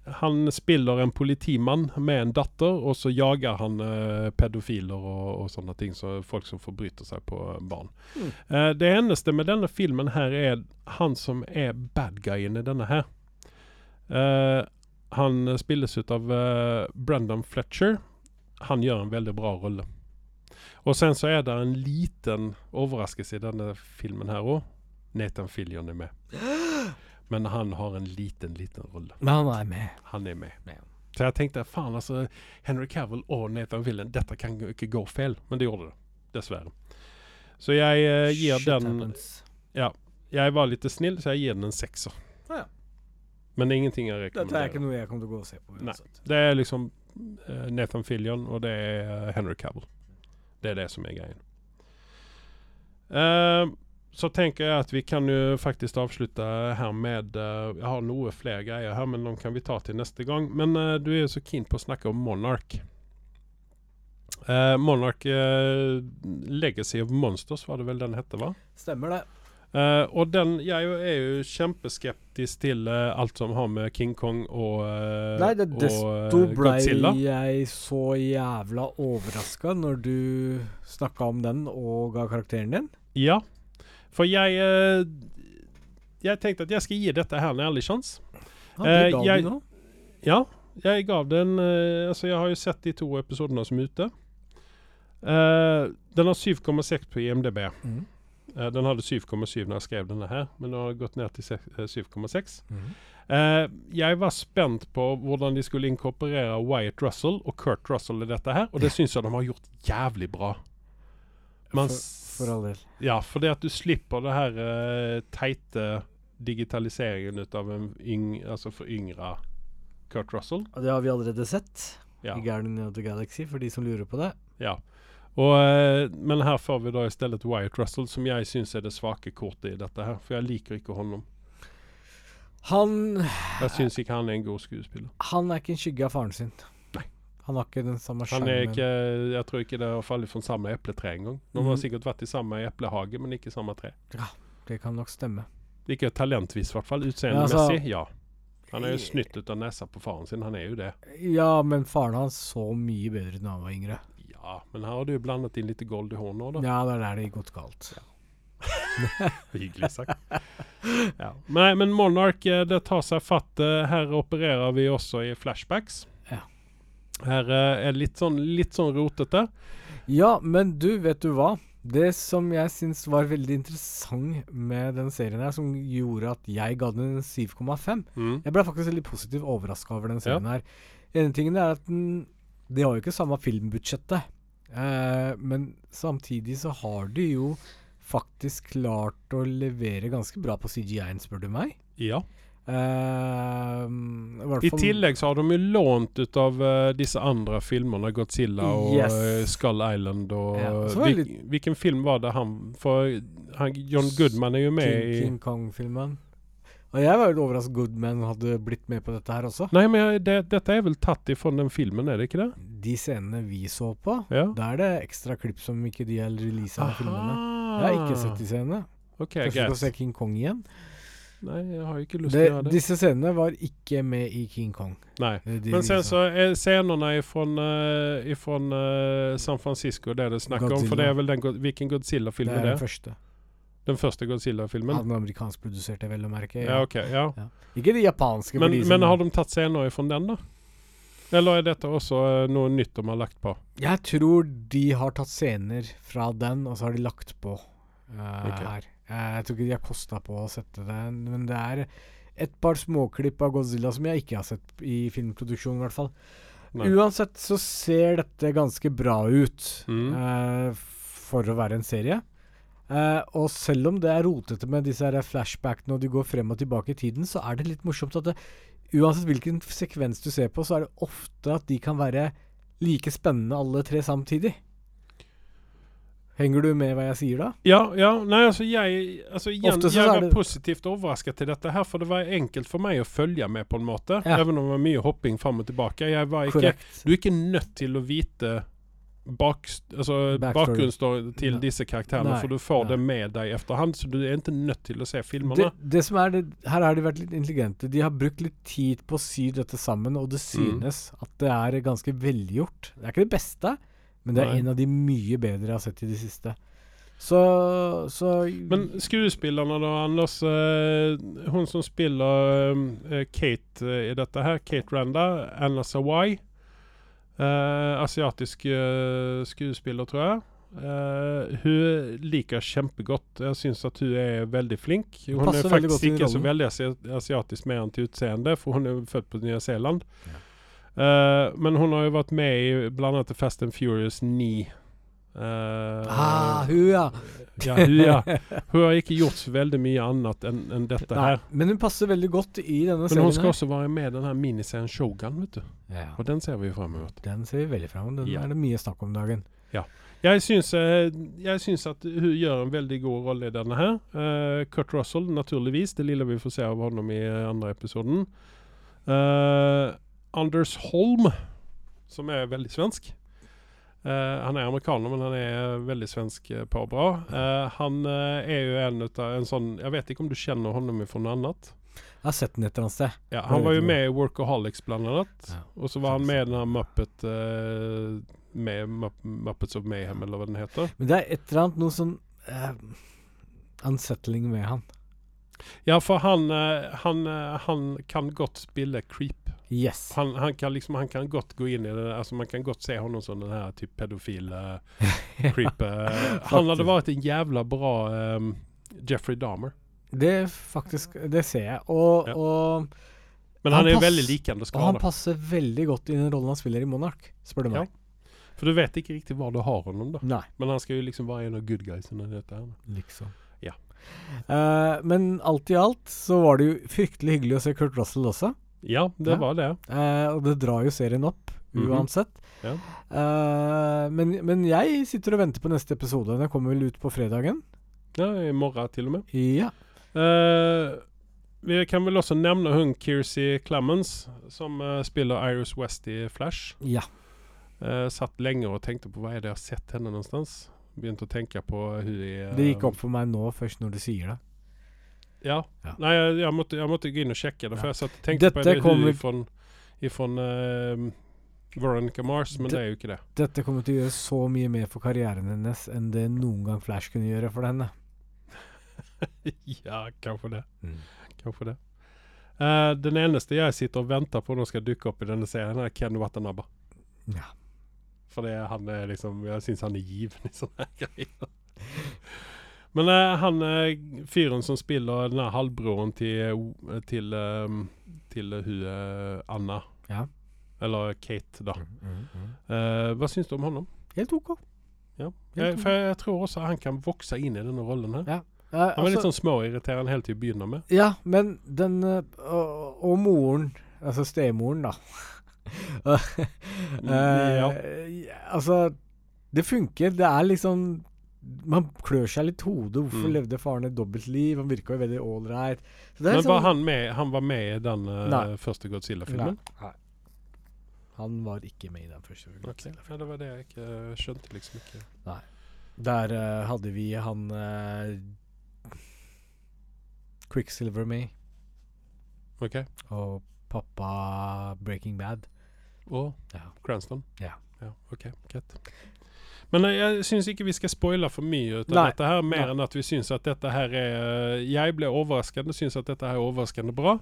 han spiller en politimann med en datter, og så jager han eh, pedofiler og, og sånne ting. Så folk som forbryter seg på barn. Mm. Eh, det eneste med denne filmen her er han som er bad guyen i denne her. Eh, han spilles ut av eh, Brendan Fletcher. Han gjør en veldig bra rolle. Og sen så er det en liten overraskelse i denne filmen her òg. Nathan Fillion er med. Men han har en liten, liten rolle. Men han er med. Han er med. Ja. Så jeg tenkte faen, altså Henry Cavill og Nathan Fillion, dette kan ikke gå feil. Men det gjorde det. Dessverre. Så jeg uh, gir Shit den happens. Jeg var litt snill, så jeg gir den en sekser. Ja. Men det er ingenting jeg rekommenderer. Dette er ikke noe jeg kommer til å gå og se på. Nei. Det er liksom uh, Nathan Fillion, og det er uh, Henry Cavill. Det er det som er greien. Eh, så tenker jeg at vi kan jo faktisk avslutte her med uh, Jeg har noe flere greier her, men de kan vi ta til neste gang. Men uh, du er jo så keen på å snakke om Monarch. Uh, Monarch eh, Legacy of Monsters var det vel den hette, va? Stemmer det. Eh, og den Jeg er jo- kjempeskeptisk til eh, alt som har med King Kong og, uh, Nei, det, desto eh, blei Godzilla jeg så jævla overraska når du snakka om den og ga karakteren din. Ja. For jeg eh, Jeg tenkte at jeg skal gi dette her en ærlig sjanse. Ja, uh, jeg- Ja, jeg gav den uh, Altså, jeg har jo sett de to episodene som er ute. Uh, den har 7,6 på IMDb. Mm. Eh, den hadde 7,7 når jeg skrev denne her, men nå har det gått ned til eh, 7,6. Mm. Eh, jeg var spent på hvordan de skulle inkorporere Wyatt Russell og Kurt Russell i dette her, og det syns jeg de har gjort jævlig bra. Man, s- For all del. ja, fordi at du slipper det her uh, teite digitaliseringen ut av en yng, altså for yngre Kurt Russell. Og det har vi allerede sett Ja. i Guardian of the Galaxy, for de som lurer på det. ja. Og, eh, men her får vi da i stedet Wyatt Russell, som jeg syns er det svake kortet i dette her. For jeg liker ikke honom. Han, Jeg syns ikke han er en god skuespiller. han er ikke en skygge av faren sin. Han har ikke den samme er skjermen. ikke, Jeg tror ikke det har fallet fra samme epletre engang. De har Mhm. sikkert vært i samme eplehage, men ikke samme tre. Ja, Det kan nok stemme. Ikke talentvis, i hvert fall. Ja, Utseendemessig, altså- ja. Han er jo snytt ut av nesa på faren sin. Han er jo det. Ja, men faren hans så mye bedre da han var yngre. Ja, men her har du jo blandet inn litt gold i nå, da. Ja, det er der det godt galt. Hyggelig sagt. ja. Nei, men Monarch, eh, det tar seg fatt. eh, Her opererer vi også i flashbacks. Ja. Her eh, er litt sånn, litt sånn rotete. Ja, men du, vet du hva? Det som jeg syns var veldig interessant med den serien her, som gjorde at jeg ga den en 7,5 Mm. Jeg ble faktisk veldig positivt overraska over den serien her. En ting er at den De har jo ikke samme filmbudsjettet, eh, men samtidig så har de jo faktisk klart å levere ganske bra på CGI-en, spør du meg. Ja. Eh, i tillegg så har de jo lånt ut av eh, disse andre filmene, Godzilla og Yes. uh, Skull Island og Ja, Hvilken film var det han For han, John Goodman er jo med King, i King Kong-filmen. Og jeg var jo overrasket Goodman hadde blitt med på dette her også. Nei, men det, dette er vel tatt ifra den filmen, er det ikke det? De scenene vi så på, Ja. da er det ekstra klipp som ikke de har releasa av filmene. Jeg har ikke sett de scenene. Okay, Kanskje vi skal se King Kong igjen. Nei, jeg har ikke lyst til å gjøre det. disse scenene var ikke med i King Kong. Nei. Er de Men sen så er scenene fra uh, eh, San Francisco det det Godzilla. om. For det er vel den, hvilken Godzilla-film er det? den første. Den første Godzilla-filmen? Den amerikanskproduserte, vel å merke. Ja, ok. Ja. Ikke de japanske. Men, de men har de tatt scener fra den, da? Eller er dette også eh, noe nytt de har lagt på? Jeg tror de har tatt scener fra den, og så har de lagt på uh, okay. her. Eh, jeg tror ikke de har kosta på å sette den, men det er et par småklipp av Godzilla som jeg ikke har sett i filmproduksjon, i hvert fall. Nei. Uansett så ser dette ganske bra ut Mm. eh, for å være en serie. Eh, og selv om det er rotete med disse her flashbackene og de går frem og tilbake i tiden, så er det litt morsomt at det, uansett hvilken sekvens du ser på, så er det ofte at de kan være like spennende alle tre samtidig. Henger du med hva jeg sier da? Ja, ja, nei altså jeg altså igjen, jeg var det- positivt overrasket til dette her, for det var enkelt for meg å følge med på en måte. Ja. Even om det var mye hopping fram og tilbake. Ikke, du er ikke nødt til å vite bak, altså, bakgrunnen til ja. disse karakterene, Nei, for du får nei. det med deg efterhand, så du er ikke nødt til å se filmene. Det, det som er det, her har de vært litt intelligente. De har brukt litt tid på å sy dette sammen, og det Mm. synes at det er ganske velgjort. Det er ikke det beste, men det er Nei. en av de mye bedre jeg har sett i det siste. Så, så Men skuespillerne da, Anders. eh, hun som spiller eh, Kate eh, i dette her, Kate Randa, Anna Sawai. asiatisk skuespiller, tror jeg. Uh, hun liker kjempegodt. Jeg syns at hun er veldig flink. Hun, er passer er faktisk ikke så veldig asiatisk mer enn til utseende, for hun er født på Nya Zeeland. Eh, men hun har jo vært med i blant annet Fast and Furious 9. Uh, Ah, hun, ja. ja, hun, ja. Hun har ikke gjort veldig mye annet enn en dette Nei, her. men hun passer veldig godt i denne Men serien. hun skal her. også være med i denne miniserien Shogun, vet du. Ja, Og den ser vi jo frem mot. den ser vi veldig fram mot. Den Ja. er det mye snakk om dagen. Jeg syns, eh, jeg syns at hun gjør en veldig god rolle i denne her. Uh, Kurt Russell, naturligvis. Det lille vi får se av ham i eh, andre episoden. Eh, Anders Holm, som er veldig svensk. Uh, han er amerikaner, men han er veldig svensk eh, på bra. Uh, han uh, er jo en av en sånn Jeg vet ikke om du kjenner honom fra noe annet? Jeg har sett den et eller annet sted. Ja, han var jo med i Workaholics blant annet. Ja. Og så var han med i den her Muppet med Muppets of Mayhem, eller hva den heter. Men det er et eller annet noe sånn unsettling med han. Ja, for han, han, han kan godt spille creep. Yes. Han, han, kan liksom, han kan godt gå inn i det. Altså Man kan godt se honom som den her typ pedofil eh, creep. eh. han hadde vært en jævla bra um, Jeffrey Dahmer. Det faktisk Det ser jeg. Og, Ja. og, Men Han han, er pass- veldig likende og han passer veldig godt i den rollen han spiller i Monark, spør du Ja. meg. For du vet ikke riktig hva du har honom da. Nei, Men han skal jo liksom være en av good guysene i dette her. liksom. Ja. Uh, men alt i alt så var det jo fryktelig hyggelig å se Kurt Russell også. Ja, det Ja. var det. Eh, og det drar jo serien opp, Mhm. uansett. Ja. Eh, men, men jeg sitter og venter på neste episode. Den kommer vel ut på fredagen? Ja, I morgen til og med. Ja. Eh, vi kan vel også nevne hun Kirsey Clemens, som uh, spiller Iris West i Flash. Ja. Eh, satt lenge og tenkte på hva er det jeg har sett henne någonstans. Begynte å tenke på hun i eh, Det gikk opp for meg nå, først når du sier det. Ja. Ja. Nei, jeg, jeg, måtte, jeg måtte gå inn og sjekke det, for jeg satt tenkte på Dette på det kommer- ifrån, ifrån uh, Veronica Mars, men Det- det er jo ikke det. Dette kommer til å gjøre så mye mer for karrieren hennes enn det noen gang Flash kunne gjøre for henne. ja, kanskje det. Mm. Kanskje det. Uh, den eneste jeg sitter og venter på nå skal dukke opp i denne serien, er Ken Watanaba. Ja. For han er liksom Jeg syns han er given i sånne greier. Men eh, han eh, fyren som spiller den her halvbroren til eh, til, eh, til hun Anna, Ja. eller Kate, da. Mm, mm. Eh, hva syns du om ham? Helt OK. Ja. Jeg, for jeg tror også han kan vokse inn i denne rollen her. Ja. Eh, Han var litt altså- sånn småirriterende helt til å begynne med. Ja, men den og, og moren, altså stemoren, da. uh, Ja. Altså, det funker. Det er liksom Man klør seg litt i hodet. Hvorfor Mm. levde faren et dobbeltliv? Han virka jo veldig ålreit. Men Men var sånn- han med, han var med i den uh, Nei. første Godzilla-filmen? Nei. Han var ikke med i den første. Ok, ja, det var det jeg ikke uh, skjønte liksom ikke. Der uh, hadde vi han Quicksilver med, Ok. og pappa Breaking Bad. Og Ja. Cranston? Ja. ja ok, greit. Men jeg syns ikke vi skal spoile for mye ut av dette her, mer Nei. enn at vi syns at dette her er eh, Jeg ble overraskende, syns at dette her er overraskende bra.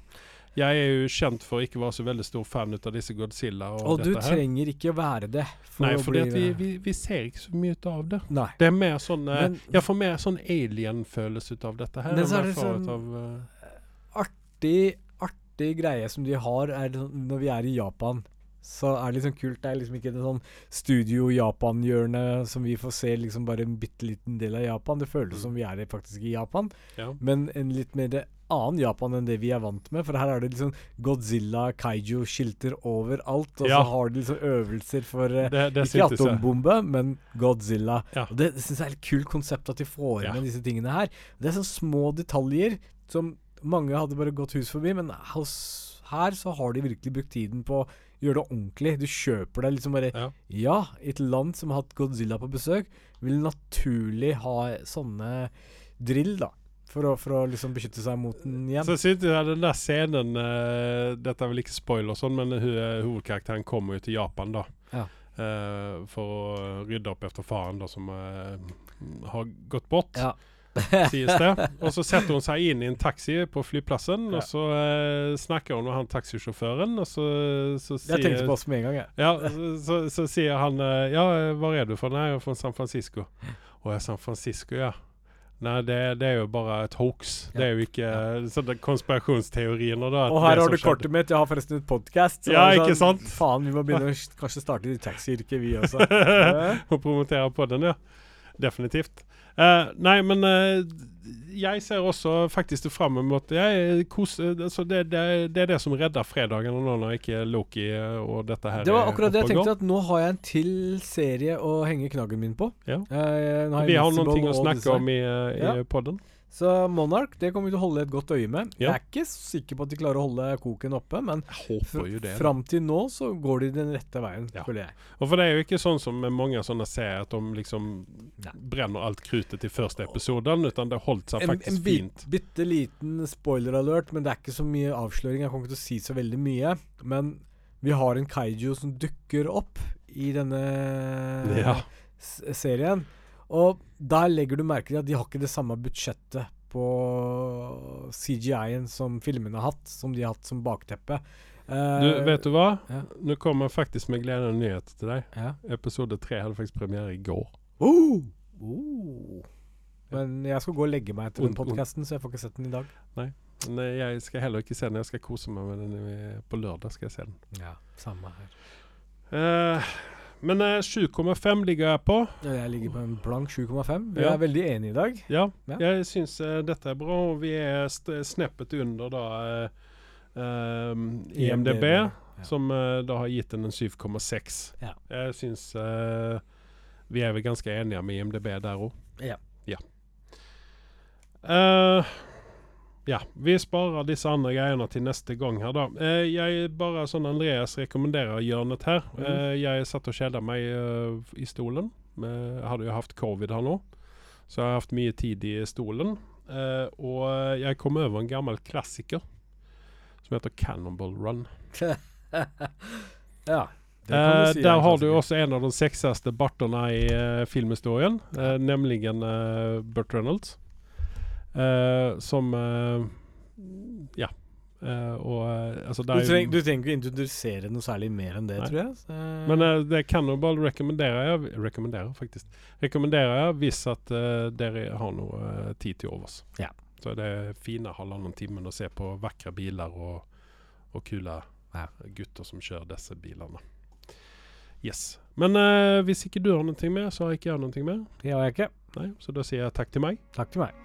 Jeg er jo kjent for å ikke være så veldig stor fan ut av disse Godzilla og, Og du dette her. trenger ikke å være det. For Nei, for vi, vi, vi ser ikke så mye ut av det. Nei. Det er mer sånn eh, Men- Jeg får mer sånn alien-følelse ut av dette her. Men så er det sånn- av, uh, Artig, artig greie som de har, når vi er i Japan. Så er det liksom kult. Det er liksom ikke et sånn studio Japan-hjørne som vi får se liksom bare en bitte liten del av Japan. Det føles Mm. som vi er faktisk i Japan, ja. men en litt mer annen Japan enn det vi er vant med. For her er det liksom Godzilla, Kaiju-skilter overalt, og Ja. så har de liksom øvelser for eh, Det, det Ikke atombombe, men Godzilla. Ja. Og Det, det syns jeg er et kult konsept at de får inn Ja. disse tingene her. Det er sånne små detaljer som mange hadde bare gått hus forbi, men hos, her så har de virkelig brukt tiden på å gjøre det ordentlig. Du kjøper deg liksom bare Ja. Ja, et land som har hatt Godzilla på besøk, vil naturlig ha sånne drill, da. For å, for å liksom beskytte seg mot den igjen. Så synes jeg den der scenen uh, Dette er vel ikke spoiler, og sånn, men eh, hovedkarakteren kommer jo til Japan da. Ja. Uh, for å rydde opp etter faren da, som har gått bort, Ja. sies det. Og så setter hun seg inn i en taxi på flyplassen, Ja. og så uh, snakker hun med han taxisjåføren, og så, så sier Jeg tenkte på oss med en gang, jeg. Ja, så, så, så sier han uh, Ja, hvor er du fra? Nei, jeg er fra San Francisco. Å ja, San Francisco, ja. Nei, det, det er jo bare et hoax. Det er jo ikke konspirasjonsteorien konspirasjonsteoriene, da. Og her har du kortet mitt. Jeg har forresten et podkast. Ja, ikke sant? Faen, vi må begynne å kanskje starte i taxiyrket, vi også. Eh, Og promotere på den, ja. Definitivt. Eh, nei, men uh, jeg ser også faktisk fram mot jeg, kos, altså det, det, det er det som redder fredagen nå når ikke Loki eh, og dette her Det var akkurat det jeg tenkte, at nå har jeg en til serie å henge knaggen min på. Ja. Uh, har Vi har noen ting å snakke om i, i Ja. podden. Så Monarch det kommer vi til å holde et godt øye med. Ja. Jeg er ikke sikker på at de klarer å holde koken oppe, men fram til nå så går de den rette veien, Ja. føler jeg. Og for det er jo ikke sånn som med mange sånne serier, at de liksom Nei. brenner alt krutet i første episoden, utan det holdt seg En, en faktisk En fint. bitte liten spoiler-alert, men det er ikke så mye avsløring. Jeg kommer ikke til å si så veldig mye. Men vi har en kaiju som dukker opp i denne Ja. serien. Og der legger du merke til at de har ikke det samme budsjettet på CGI-en som filmene har hatt, som de har hatt som bakteppe. Uh, Du, vet du hva? ja. Nå kommer faktisk med gledende nyhet til deg. Ja. Episode tre hadde faktisk premiere i går. Oh! Oh. Men jeg skal gå og legge meg etter den podkasten, så jeg får ikke sett den i dag. Men eh, jeg skal heller ikke se den. Jeg skal kose meg med den på lørdag. skal jeg se den. Ja, samme her. Eh, men eh, 7,5 ligger jeg på. Ja, Jeg ligger på en blank 7,5. Vi Ja. er veldig enige i dag. Ja, Ja. jeg syns uh, dette er bra. Og vi er sneppet under da uh, eh, IMDb, Ja. som uh, da har gitt den en 7,6. Ja. Jeg syns eh, vi er vel ganske enige med IMDb der òg. Ja. Ja. Ja, vi sparer disse andre greiene til neste gang her, da. Eh, jeg bare sånn Andreas rekommenderer hjørnet her. Mm. Eh, jeg satt og kjeda meg eh, i stolen. Eh, Jeg hadde jo hatt covid her nå, så jeg har hatt mye tid i stolen. Eh, og jeg kom over en gammel klassiker som heter Cannonball Run. ja. Eh, si er der har du også en av de sexeste bartene i filmhistorien, nemlig Burt Reynolds. Eh, som eh, Ja. Eh, og altså Du, treng, du trenger ikke introdusere noe særlig mer enn det, Nei. tror jeg. Så, Men det Cannonball rekommenderer jeg Rekommenderer faktisk Rekommenderer jeg hvis at dere har noe tid til overs. Ja. Så det er fine halvannen timen å se på vakre biler og, og kule Ja. gutter som kjører disse bilene. Yes. Men uh, hvis ikke du har noe mer, så har ikke jeg noe mer. det har jeg ikke. Nei, så da sier jeg takk til meg. Takk til meg.